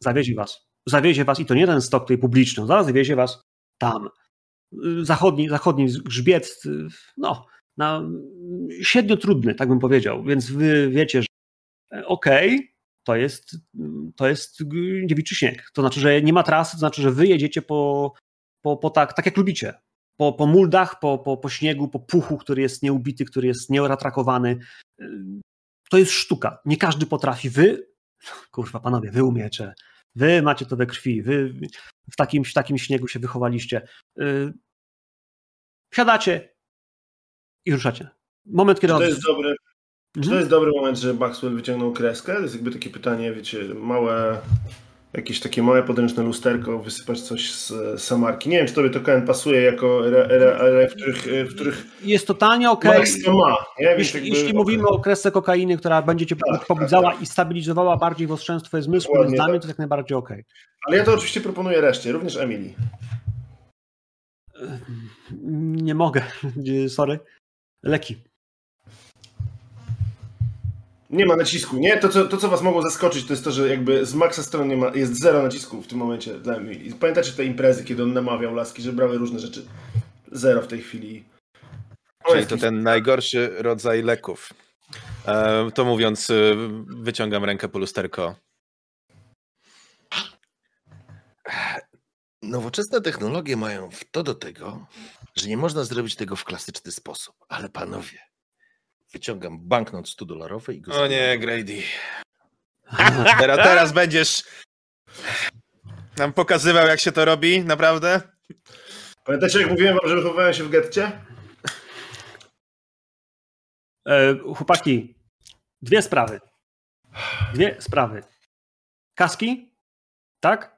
[SPEAKER 1] Zawiezie was. Zawiezie was i to nie ten stok tutaj publiczny, zaraz zawiezie was tam. Zachodni, zachodni grzbiet, no, na średnio trudny, tak bym powiedział. Więc wy wiecie, że e, okej, okay, to jest, to jest dziewiczy śnieg. To znaczy, że nie ma trasy, to znaczy, że wy jedziecie po, po, po tak, tak jak lubicie. Po, po muldach, po, po, po śniegu, po puchu, który jest nieubity, który jest nieratrakowany. To jest sztuka. Nie każdy potrafi. Wy, kurwa panowie, wy umiecie. Wy macie to we krwi. Wy w takim, w takim śniegu się wychowaliście. Y, wsiadacie, i ruszacie. Moment, kiedy...
[SPEAKER 4] To jest dobry, czy to mhm. jest dobry moment, że Maxwell wyciągnął kreskę? To jest jakby takie pytanie, wiecie, małe, jakieś takie małe podręczne lusterko, wysypać coś z samarki. Nie wiem, czy tobie to KN pasuje jako ale w których, w których...
[SPEAKER 1] Jest totalnie okej. Okay.
[SPEAKER 4] Max to ma.
[SPEAKER 1] Nie? Jeśli, jakby... jeśli mówimy o kresce kokainy, która będzie cię tak, pobudzała tak, tak. i stabilizowała bardziej w ostrzeństwo zmysłu, to dla mnie to jest jak najbardziej okej. Okay.
[SPEAKER 4] Ale ja to oczywiście proponuję reszcie, również Emily.
[SPEAKER 1] Nie mogę, <laughs> sorry leki.
[SPEAKER 4] Nie ma nacisku, nie? To co, to, co was mogło zaskoczyć, to jest to, że jakby z Maxa strony nie ma, jest zero nacisku w tym momencie dla mnie. Pamiętacie te imprezy, kiedy on namawiał laski, że brały różne rzeczy? Zero w tej chwili.
[SPEAKER 2] Czyli to ten najgorszy rodzaj leków. E, to mówiąc, e, wyciągam rękę po lusterko.
[SPEAKER 3] Nowoczesne technologie mają to do tego, że nie można zrobić tego w klasyczny sposób. Ale panowie, wyciągam banknot 100-dolarowy i go
[SPEAKER 2] O nie, Grady. <laughs> teraz, teraz będziesz nam pokazywał, jak się to robi, naprawdę?
[SPEAKER 4] Pamiętacie, jak mówiłem wam, że wychowałem się w getcie?
[SPEAKER 1] E, chłopaki, dwie sprawy. Dwie sprawy. Kaski, tak?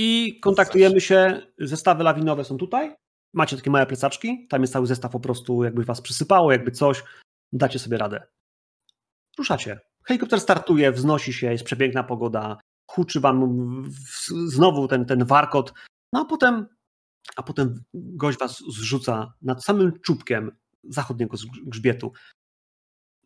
[SPEAKER 1] I kontaktujemy się, zestawy lawinowe są tutaj, macie takie małe plecaczki, tam jest cały zestaw po prostu, jakby was przysypało, jakby coś, dacie sobie radę. Ruszacie. Helikopter startuje, wznosi się, jest przepiękna pogoda, huczy wam znowu ten, ten warkot, no a potem, a potem gość was zrzuca nad samym czubkiem zachodniego grzbietu.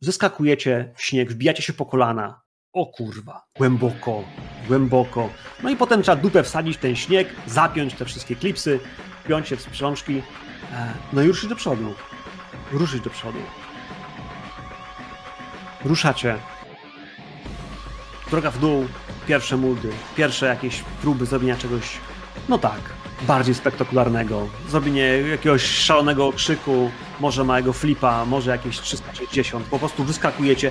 [SPEAKER 1] Zeskakujecie w śnieg, wbijacie się po kolana. O kurwa, głęboko, głęboko. No i potem trzeba dupę wsadzić w ten śnieg, zapiąć te wszystkie klipsy, piąć się w sprzączki, e, no i ruszyć do przodu. Ruszyć do przodu. Ruszacie. Droga w dół, pierwsze muldy, pierwsze jakieś próby zrobienia czegoś, no tak, bardziej spektakularnego. Zrobienie jakiegoś szalonego okrzyku, może małego flipa, może jakieś 360. Po prostu wyskakujecie.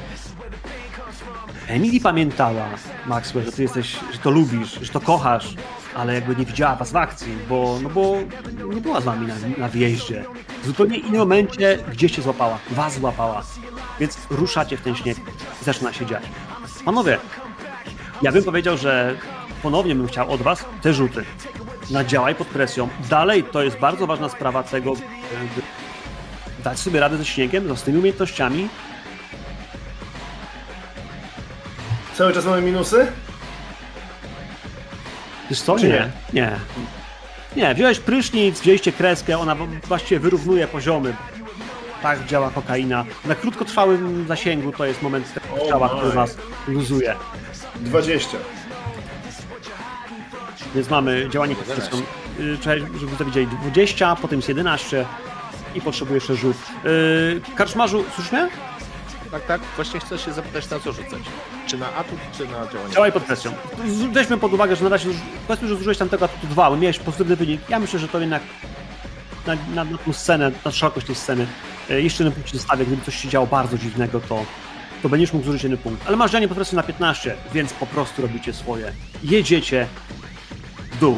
[SPEAKER 1] Emily pamiętała, Maxwell, że ty jesteś, że to lubisz, że to kochasz, ale jakby nie widziała was w akcji, bo, no bo nie była z wami na, na. W zupełnie innym momencie gdzieś się złapała, was złapała. Więc ruszacie w ten śnieg i zaczyna się dziać. Panowie, ja bym powiedział, że ponownie bym chciał od was te rzuty. nadziałaj pod presją. Dalej to jest bardzo ważna sprawa tego, dać sobie radę ze śniegiem, z tymi umiejętnościami.
[SPEAKER 4] Cały czas mamy minusy?
[SPEAKER 1] Wiesz co?
[SPEAKER 4] Czy
[SPEAKER 1] Nie. Nie. Nie, wziąłeś prysznic, wzięliście kreskę, ona właściwie wyrównuje poziomy. Tak działa kokaina. Na krótkotrwałym zasięgu to jest moment
[SPEAKER 4] Oh
[SPEAKER 1] ciała, który was luzuje.
[SPEAKER 4] 20.
[SPEAKER 1] Więc mamy działanie presją. Y, żeby to widzieli 20, potem jest 11 i potrzebuję jeszcze rzut. Yy, karczmarzu, słyszysz mnie?
[SPEAKER 3] Tak, tak. Właśnie chcę się zapytać, na co rzucać. Czy na atut, czy na działanie?
[SPEAKER 1] Działaj pod presją. Weźmy pod uwagę, że na razie, powiedzmy, że zużyłeś tamtego atutu 2, bo miałeś pozytywny wynik. Ja myślę, że to jednak na, na, na tą scenę, na szerokość tej sceny, e, jeszcze jeden punkt ci zostawię. Gdyby coś się działo bardzo dziwnego, to, to będziesz mógł zużyć jeden punkt. Ale masz działanie pod presją na 15, więc po prostu robicie swoje. Jedziecie w dół.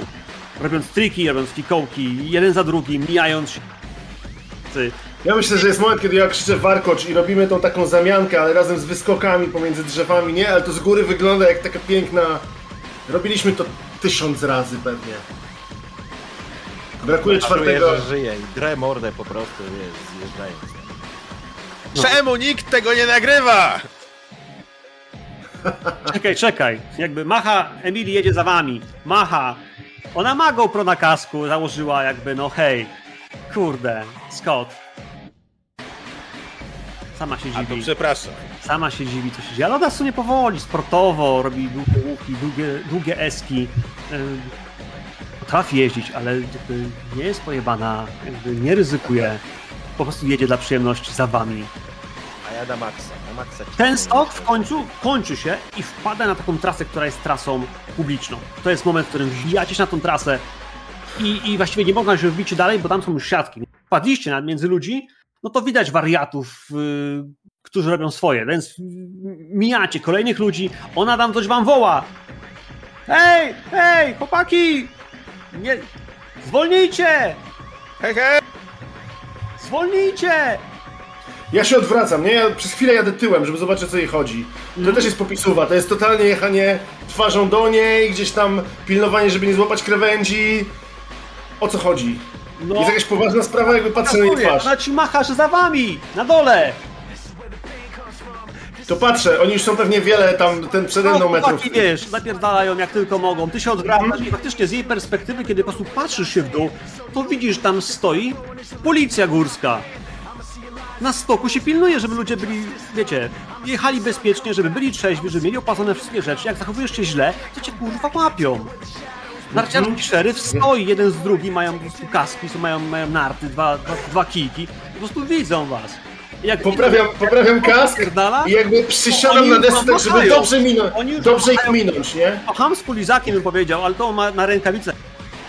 [SPEAKER 1] Robiąc triki, robiąc fikołki, jeden za drugim, mijając się.
[SPEAKER 4] Ja myślę, że jest moment, kiedy ja krzyczę warkocz i robimy tą taką zamiankę, ale razem z wyskokami pomiędzy drzewami, nie? Ale to z góry wygląda jak taka piękna... Robiliśmy to tysiąc razy pewnie. Brakuje
[SPEAKER 3] Czuję,
[SPEAKER 4] czwartego...
[SPEAKER 3] że żyje i drę mordę po prostu, wiesz, zjeżdżając.
[SPEAKER 2] Czemu nikt tego nie nagrywa?
[SPEAKER 1] Czekaj, czekaj. Jakby Macha, Emily jedzie za wami. Macha. Ona ma GoPro na kasku, założyła jakby, no hej. Kurde, Scott. Sama się
[SPEAKER 2] A to
[SPEAKER 1] dziwi.
[SPEAKER 2] przepraszam.
[SPEAKER 1] Sama się dziwi, co się dzieje. Ale ona w sumie powoli, sportowo, robi długie łuki, długie, długie eski. Potrafi jeździć, ale nie jest pojebana, jakby nie ryzykuje. Po prostu jedzie dla przyjemności za wami.
[SPEAKER 3] A ja na maksa, na maksa.
[SPEAKER 1] Ten stok w końcu kończy się i wpada na taką trasę, która jest trasą publiczną. To jest moment, w którym wbijacie się na tą trasę i, i właściwie nie można się wbić dalej, bo tam są już siatki. Wpadliście między ludzi, no to widać wariatów, yy, którzy robią swoje, więc mijacie kolejnych ludzi, ona tam coś wam woła. Hej, hej, chłopaki! Nie, zwolnijcie!
[SPEAKER 2] Hej, hej!
[SPEAKER 1] Zwolnijcie!
[SPEAKER 4] Ja się odwracam, nie? Ja przez chwilę jadę tyłem, żeby zobaczyć, o co jej chodzi. To
[SPEAKER 1] Mhm.
[SPEAKER 4] też jest popisuwa, to jest totalnie jechanie twarzą do niej, gdzieś tam pilnowanie, żeby nie złapać krawędzi. O co chodzi?
[SPEAKER 1] No.
[SPEAKER 4] Jest jakaś poważna sprawa, jakby patrzę na jej twarz.
[SPEAKER 1] Ona ci macha, że za wami, na dole!
[SPEAKER 4] To patrzę, oni już są pewnie wiele tam, ten przede mną
[SPEAKER 1] No,
[SPEAKER 4] metrów.
[SPEAKER 1] chłopaki, wiesz, napierdalają jak tylko mogą. Ty się odwracasz i faktycznie z jej perspektywy, kiedy po prostu patrzysz się w dół, to widzisz, tam stoi policja górska. Na stoku się pilnuje, żeby ludzie byli, wiecie, jechali bezpiecznie, żeby byli trzeźwi, żeby mieli opłacone wszystkie rzeczy. Jak zachowujesz się źle, to cię kurwa łapią. Narciarski szeryf stoi jeden z drugim, mają po prostu kaski, są- mają, mają narty, dwa, dwa, dwa kijki. Po prostu widzą was. Jak
[SPEAKER 4] Poprawiam, poprawiam kask
[SPEAKER 1] Pierdala?
[SPEAKER 4] i jakby przysiadam na desce, tak, żeby dobrze minąć, dobrze ich minąć, nie?
[SPEAKER 1] Ham z polizakiem bym powiedział, ale to ma na rękawice,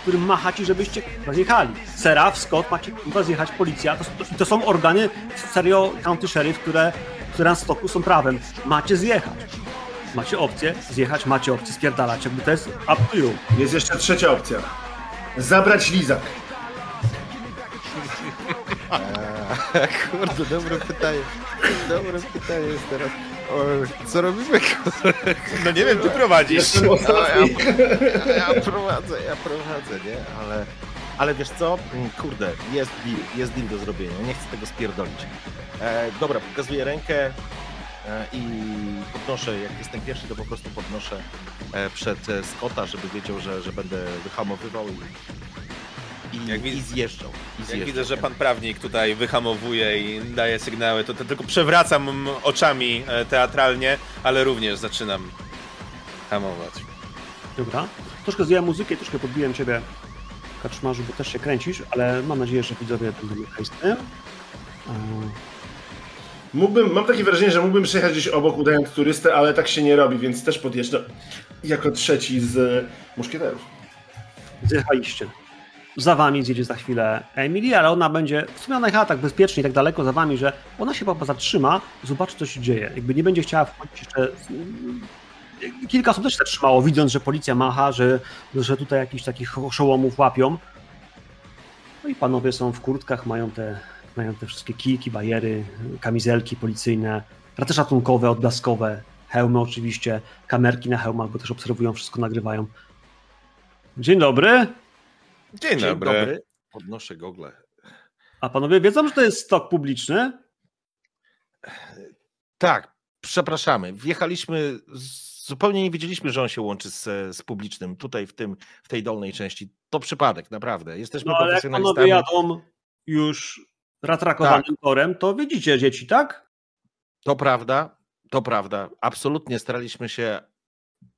[SPEAKER 1] którym machacie, żebyście zjechali. Seraf, Scott, macie kurwa zjechać, policja. To, to, to są organy serio county sheriff, które, które na stoku są prawem. Macie zjechać. Macie opcję zjechać, macie opcję spierdalać. Jakby to jest up to you.
[SPEAKER 4] Jest jeszcze trzecia opcja. Zabrać lizak. <laughs>
[SPEAKER 3] Kurde, dobre pytanie. Dobre pytanie jest teraz. O, co robimy? kurde?
[SPEAKER 2] No nie wiem, ty prowadzisz.
[SPEAKER 3] Ja, ja, ja prowadzę, ja prowadzę, nie? Ale, ale wiesz co? Mm, Kurde, jest deal, jest deal do zrobienia. Nie chcę tego spierdolić. E, dobra, pokazuję rękę i podnoszę, jak jestem pierwszy, to po prostu podnoszę e, przed e, Scotta, żeby wiedział, że, że będę wyhamowywał i, i,
[SPEAKER 2] Jak
[SPEAKER 3] i zjeżdżał. I
[SPEAKER 2] Jak
[SPEAKER 3] zjeżdżał,
[SPEAKER 2] widzę, że pan prawnik tutaj wyhamowuje i daje sygnały, to, to tylko przewracam oczami e, teatralnie, ale również zaczynam hamować.
[SPEAKER 1] Dobra. Troszkę zdjąłem muzykę, troszkę podbiłem ciebie, kaczmarzu, bo też się kręcisz, ale mam nadzieję, że widzowie będą okej z tym.
[SPEAKER 4] Mógłbym, mam takie wrażenie, że mógłbym przejechać gdzieś obok udając turystę, ale tak się nie robi, więc też podjeżdżam jako trzeci z muszkieterów.
[SPEAKER 1] zjechaliście. Za wami zjedzie za chwilę Emily, ale ona będzie, w sumie ona tak bezpiecznie, tak daleko za wami, że ona się chyba zatrzyma, zobaczy co się dzieje. Jakby nie będzie chciała wchodzić jeszcze... Kilka osób też zatrzymało, widząc, że policja macha, że, że tutaj jakichś takich oszołomów łapią. No i panowie są w kurtkach, mają te, mają te wszystkie kijki, bajery, kamizelki policyjne, też ratunkowe, odblaskowe, hełmy oczywiście, kamerki na hełmach, bo też obserwują, wszystko nagrywają. Dzień dobry.
[SPEAKER 2] Dzień,
[SPEAKER 3] Dzień
[SPEAKER 2] dobry.
[SPEAKER 3] dobry. Podnoszę gogle.
[SPEAKER 1] A panowie wiedzą, że to jest stok publiczny?
[SPEAKER 3] Tak, przepraszamy. Wjechaliśmy, z- zupełnie nie wiedzieliśmy, że on się łączy z, z publicznym tutaj w, tym, w tej dolnej części. To przypadek, naprawdę. Jesteśmy
[SPEAKER 1] No ale jak panowie
[SPEAKER 3] profesjonalistami.
[SPEAKER 1] jadą już ratrakowanym torem, to widzicie dzieci, tak?
[SPEAKER 3] To prawda, to prawda. Absolutnie staraliśmy się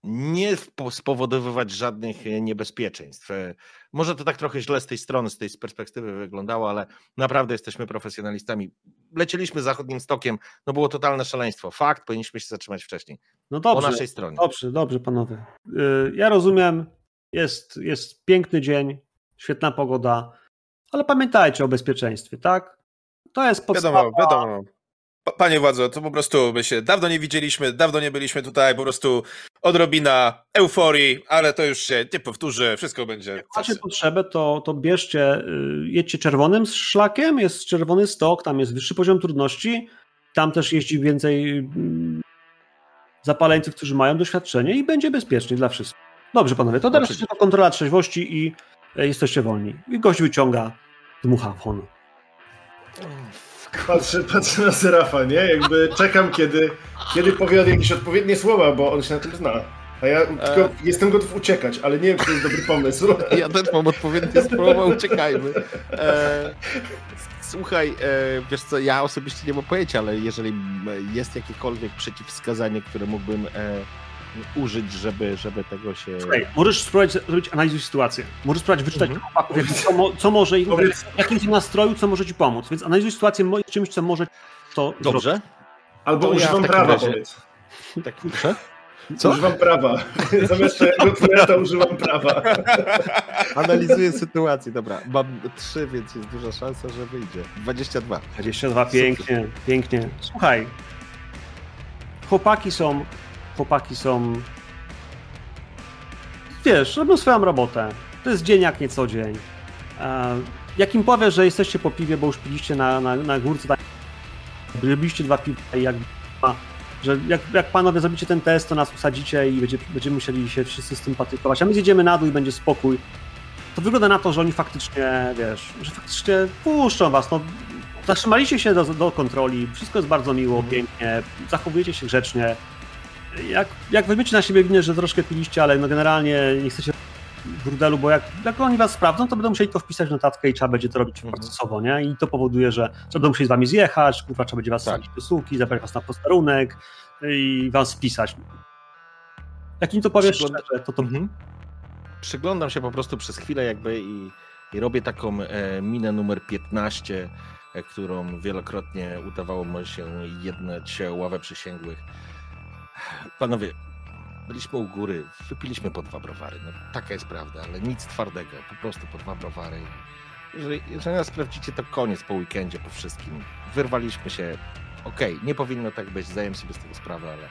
[SPEAKER 3] nie spowodowywać żadnych e, niebezpieczeństw. E, Może to tak trochę źle z tej strony, z tej perspektywy wyglądało, ale naprawdę jesteśmy profesjonalistami. Lecieliśmy zachodnim stokiem, no było totalne szaleństwo. Fakt, powinniśmy się zatrzymać wcześniej.
[SPEAKER 1] No
[SPEAKER 3] Po
[SPEAKER 1] dobrze,
[SPEAKER 3] naszej stronie.
[SPEAKER 1] dobrze, dobrze panowie. Y, Ja rozumiem, jest, jest piękny dzień, świetna pogoda, ale pamiętajcie o bezpieczeństwie, tak? To jest podstawa.
[SPEAKER 2] Wiadomo, wiadomo. Pa- Panie władzo, to po prostu my się dawno nie widzieliśmy, dawno nie byliśmy tutaj, po prostu odrobina euforii, ale to już się nie powtórzy, wszystko będzie.
[SPEAKER 1] Jak macie potrzebę, to, to bierzcie, y, jedźcie czerwonym szlakiem, jest czerwony stok, tam jest wyższy poziom trudności, tam też jeździ więcej mm, zapaleńców, którzy mają doświadczenie i będzie bezpiecznie dla wszystkich. Dobrze panowie, to teraz tylko kontrola trzeźwości i e, jesteście wolni. I gość wyciąga dmuchawon.
[SPEAKER 4] Patrzę, patrzę na Serafa, nie? Jakby czekam, kiedy, kiedy powie on jakieś odpowiednie słowa, bo on się na tym zna. A ja tylko jestem gotów uciekać, ale nie wiem, czy to jest dobry pomysł. <laughs>
[SPEAKER 3] Ja też mam odpowiednie słowa, uciekajmy. E, słuchaj, e, wiesz co, ja osobiście nie mam pojęcia, ale jeżeli jest jakiekolwiek przeciwwskazanie, które mógłbym e, użyć, żeby, żeby tego się...
[SPEAKER 1] Słuchaj, możesz spróbować zrobić analizę sytuacji. Możesz spróbować wyczytać
[SPEAKER 3] Mhm.
[SPEAKER 1] chłopaków, jak, co, co może im,
[SPEAKER 4] Powiedz-
[SPEAKER 1] w jakim nastroju, co może ci pomóc. Więc analizuj sytuację czymś, co może to zrobić.
[SPEAKER 3] Dobrze?
[SPEAKER 4] Albo
[SPEAKER 3] To ja
[SPEAKER 4] używam
[SPEAKER 3] takim
[SPEAKER 4] prawa,
[SPEAKER 3] razie-
[SPEAKER 4] powiedz.
[SPEAKER 3] Tak, proszę?
[SPEAKER 4] Co? Używam prawa. <laughs> Zamiast twojego flirta używam prawa. <laughs>
[SPEAKER 3] Analizuję sytuację, dobra. Mam trzy, więc jest duża szansa, że wyjdzie. 22.
[SPEAKER 1] 22, pięknie, pięknie. Słuchaj, chłopaki są, chłopaki są, wiesz, robią swoją robotę. To jest dzień jak nie co dzień. E, Jak im powiesz, że jesteście po piwie, bo już piliście na, na, na górce, tak, robiliście dwa piwa i jak, że jak, jak panowie zrobicie ten test, to nas usadzicie i będzie, będziemy musieli się wszyscy sympatykować, a my zjedziemy na dół i będzie spokój. To wygląda na to, że oni faktycznie, wiesz, że faktycznie puszczą was, no Zatrzymaliście się do, do kontroli, wszystko jest bardzo miło, pięknie, zachowujecie się grzecznie. Jak, jak weźmiecie na siebie winę, że troszkę piliście, ale no generalnie nie chcecie brudelu, bo jak, jak oni was sprawdzą, to będą musieli to wpisać w notatkę i trzeba będzie to robić
[SPEAKER 3] Mhm.
[SPEAKER 1] procesowo, nie? I to powoduje, że, że będą musieli z wami zjechać, kurwa, trzeba będzie was
[SPEAKER 3] Tak.
[SPEAKER 1] do suki, zabrać was na posterunek i was spisać. Jak im to powiesz
[SPEAKER 3] Przygląda-
[SPEAKER 1] szczerze, to to
[SPEAKER 3] Mhm. Przyglądam się po prostu przez chwilę jakby i, i robię taką e, minę numer 15, e, którą wielokrotnie udawało mi się jednać ławę przysięgłych. Panowie, byliśmy u góry, wypiliśmy po dwa browary. No, taka jest prawda, ale nic twardego, po prostu po dwa browary. Jeżeli, jeżeli nas sprawdzicie, to koniec po weekendzie, po wszystkim. Wyrwaliśmy się. Okej, nie powinno tak być, zdaję sobie z tego sprawę, ale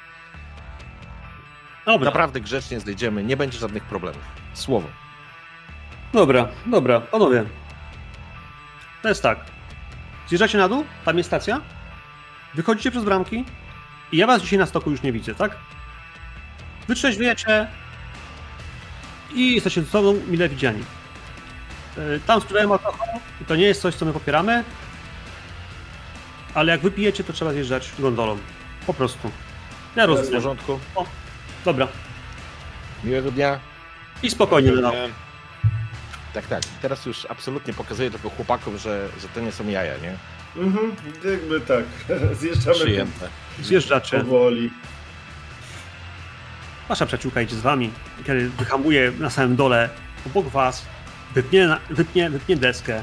[SPEAKER 1] Dobra,
[SPEAKER 3] naprawdę grzecznie zejdziemy, nie będzie żadnych problemów. Słowo.
[SPEAKER 1] dobra, dobra, panowie. To jest tak. Zjeżdżacie na dół, tam jest stacja, wychodzicie przez bramki i ja was dzisiaj na stoku już nie widzę, tak? Wytrzeźwiecie i jesteście ze sobą mile widziani. Yy, Tam sprzedają alkohol i to nie jest coś, co my popieramy, ale jak wypijecie, to trzeba zjeżdżać gondolą. Po prostu. Ja
[SPEAKER 3] W
[SPEAKER 1] rozumiem.
[SPEAKER 3] porządku.
[SPEAKER 1] Dobra.
[SPEAKER 3] Miłego dnia.
[SPEAKER 1] I spokojnie, no.
[SPEAKER 2] Nie.
[SPEAKER 3] Tak, tak. Teraz już absolutnie pokazuję tylko chłopakom, że, że to nie są jaja, nie?
[SPEAKER 4] Mhm, jakby tak. <laughs> Zjeżdżamy
[SPEAKER 3] Przyjemne.
[SPEAKER 1] Zjeżdżacie.
[SPEAKER 4] powoli.
[SPEAKER 1] Wasza przyjaciółka idzie z wami, kiedy wyhamuje na samym dole obok was, wypnie, wypnie, wypnie deskę.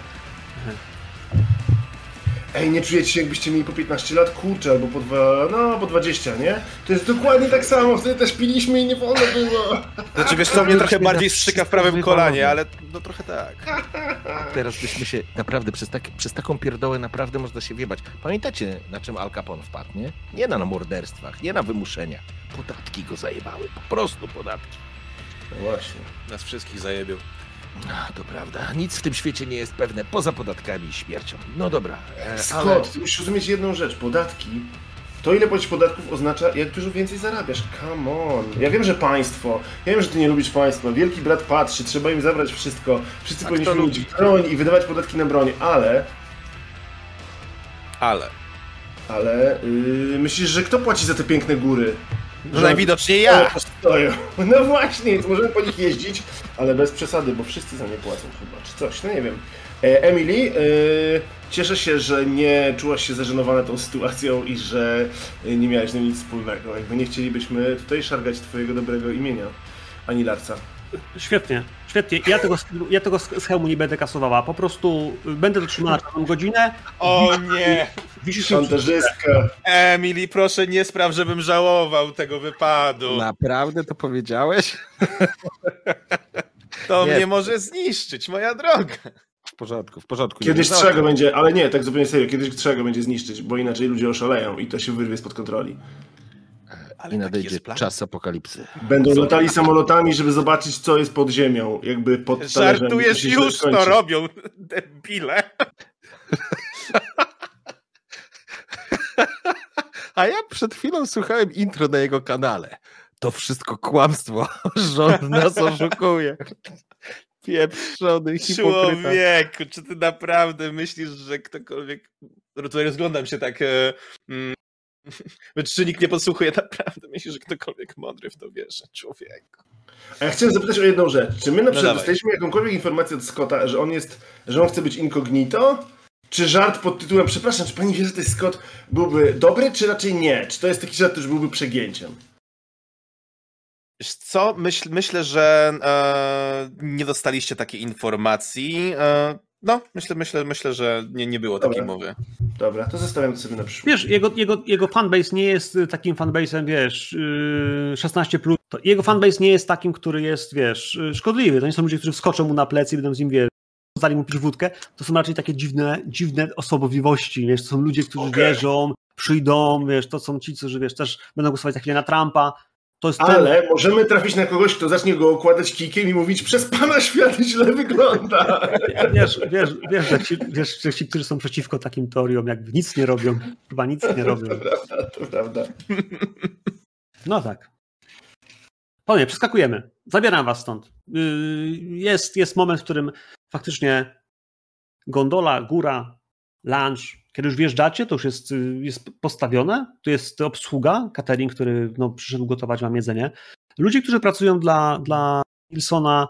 [SPEAKER 4] Ej, nie czujecie się jakbyście mieli po 15 lat? Kurczę, albo po dwa, no po 20, nie? To jest dokładnie tak samo, wtedy też piliśmy i nie wolno było.
[SPEAKER 2] Znaczy wiesz co, mnie trochę bardziej
[SPEAKER 3] na
[SPEAKER 2] strzyka w prawym kolanie, ale no trochę tak. <laughs>
[SPEAKER 3] Teraz byśmy się naprawdę przez, tak, przez taką pierdołę naprawdę można się wiebać. Pamiętacie, na czym Al Capone wpadł, nie? Nie na morderstwach, nie na wymuszeniach. Podatki go zajebały, po prostu podatki.
[SPEAKER 4] No właśnie.
[SPEAKER 2] Nas wszystkich zajebił.
[SPEAKER 3] A, to prawda. Nic w tym świecie nie jest pewne poza podatkami i śmiercią. No dobra, e, ale...
[SPEAKER 4] Scott, ty musisz rozumieć jedną rzecz. Podatki To, ile płacisz podatków, oznacza, jak dużo więcej zarabiasz. Come on. Ja wiem, że państwo, ja wiem, że ty nie lubisz państwa. Wielki brat patrzy, trzeba im zabrać wszystko. Wszyscy
[SPEAKER 2] A
[SPEAKER 4] powinniśmy mieć broń i wydawać podatki na broń, ale.
[SPEAKER 2] Ale.
[SPEAKER 4] Ale yy, myślisz, że kto płaci za te piękne góry?
[SPEAKER 2] No najwidoczniej ja.
[SPEAKER 4] O, stoją. No właśnie, więc możemy po nich jeździć, ale bez przesady, bo wszyscy za nie płacą chyba, czy coś, no nie wiem. E, Emily, yy, cieszę się, że nie czułaś się zażenowana tą sytuacją i że nie miałeś z tym nic wspólnego. Jakby nie chcielibyśmy tutaj szargać twojego dobrego imienia, ani Larca.
[SPEAKER 1] Świetnie, świetnie. Ja tego, ja tego z hełmu nie będę kasowała. Po prostu y, będę dotrzymała czarną godzinę.
[SPEAKER 2] O nie!
[SPEAKER 1] Wisisz
[SPEAKER 4] Szantażystka.
[SPEAKER 2] Emily, proszę nie spraw, żebym żałował tego wypadu.
[SPEAKER 3] Naprawdę to powiedziałeś? <laughs>
[SPEAKER 2] To
[SPEAKER 3] Nie.
[SPEAKER 2] mnie może zniszczyć, moja droga.
[SPEAKER 3] W porządku, w porządku.
[SPEAKER 4] Kiedyś
[SPEAKER 3] Nie,
[SPEAKER 4] trzeba go będzie, ale nie, tak zupełnie serio, kiedyś trzeba go będzie zniszczyć, bo inaczej ludzie oszaleją i to się wyrwie spod kontroli.
[SPEAKER 2] Ale
[SPEAKER 3] I nadejdzie
[SPEAKER 2] jest plan.
[SPEAKER 3] czas apokalipsy.
[SPEAKER 4] Będą latali samolotami, żeby zobaczyć, co jest pod ziemią, jakby pod
[SPEAKER 2] Żartujesz, już to robią, <laughs> debile. <laughs>
[SPEAKER 3] A ja przed chwilą słuchałem intro na jego kanale. To wszystko kłamstwo. <laughs> Rząd nas oszukuje. Pieprzony hipokryta.
[SPEAKER 2] Człowieku, czy ty naprawdę myślisz, że ktokolwiek... No Tutaj rozglądam się tak... E, mm, <laughs> czy nikt nie podsłuchuje, naprawdę myślisz, że ktokolwiek mądry w to wierzy, człowieku.
[SPEAKER 4] A ja chciałem zapytać o jedną rzecz. Czy my na przykład
[SPEAKER 2] dawaj.
[SPEAKER 4] dostaliśmy jakąkolwiek informację od Scotta, że on jest, że on chce być incognito? Czy żart pod tytułem, przepraszam, czy pani wie, że to jest Scott, byłby dobry, czy raczej nie? Czy to jest taki żart, który byłby przegięciem?
[SPEAKER 2] Co, Myśl, myślę, że e, nie dostaliście takiej informacji. E, no, myślę, myślę, myślę, że nie, nie było takiej
[SPEAKER 4] Dobra.
[SPEAKER 2] mowy.
[SPEAKER 4] Dobra, to zostawiam sobie na przyszłość.
[SPEAKER 1] Wiesz, jego, jego, jego fanbase nie jest y, takim fanbase'em, wiesz, yy, 16+. Plus. To jego fanbase nie jest takim, który jest, wiesz, y, szkodliwy. To nie są ludzie, którzy wskoczą mu na plecy i będą z nim, wiesz, dali mu pić wódkę. To są raczej takie dziwne, dziwne osobowliwości, wiesz, to są ludzie, którzy
[SPEAKER 4] Okej.
[SPEAKER 1] wierzą, przyjdą, wiesz, to są ci, którzy, wiesz, też będą głosować za chwilę na Trumpa. Jest ten,
[SPEAKER 4] Ale możemy trafić na kogoś, kto zacznie go okładać kikiem i mówić, przez pana świat źle wygląda.
[SPEAKER 1] wiesz, wiesz, wiesz, że ci, wiesz, że ci, którzy są przeciwko takim teoriom, jakby nic nie robią, chyba nic nie robią.
[SPEAKER 4] To prawda, to prawda.
[SPEAKER 1] No tak. Panie, przeskakujemy. Zabieram was stąd. Yy, Jest, jest moment, w którym faktycznie gondola, góra, lunch, kiedy już wjeżdżacie, to już jest, jest postawione. Tu jest obsługa, catering, który no, przyszedł gotować wam jedzenie. Ludzie, którzy pracują dla, dla Nilsona,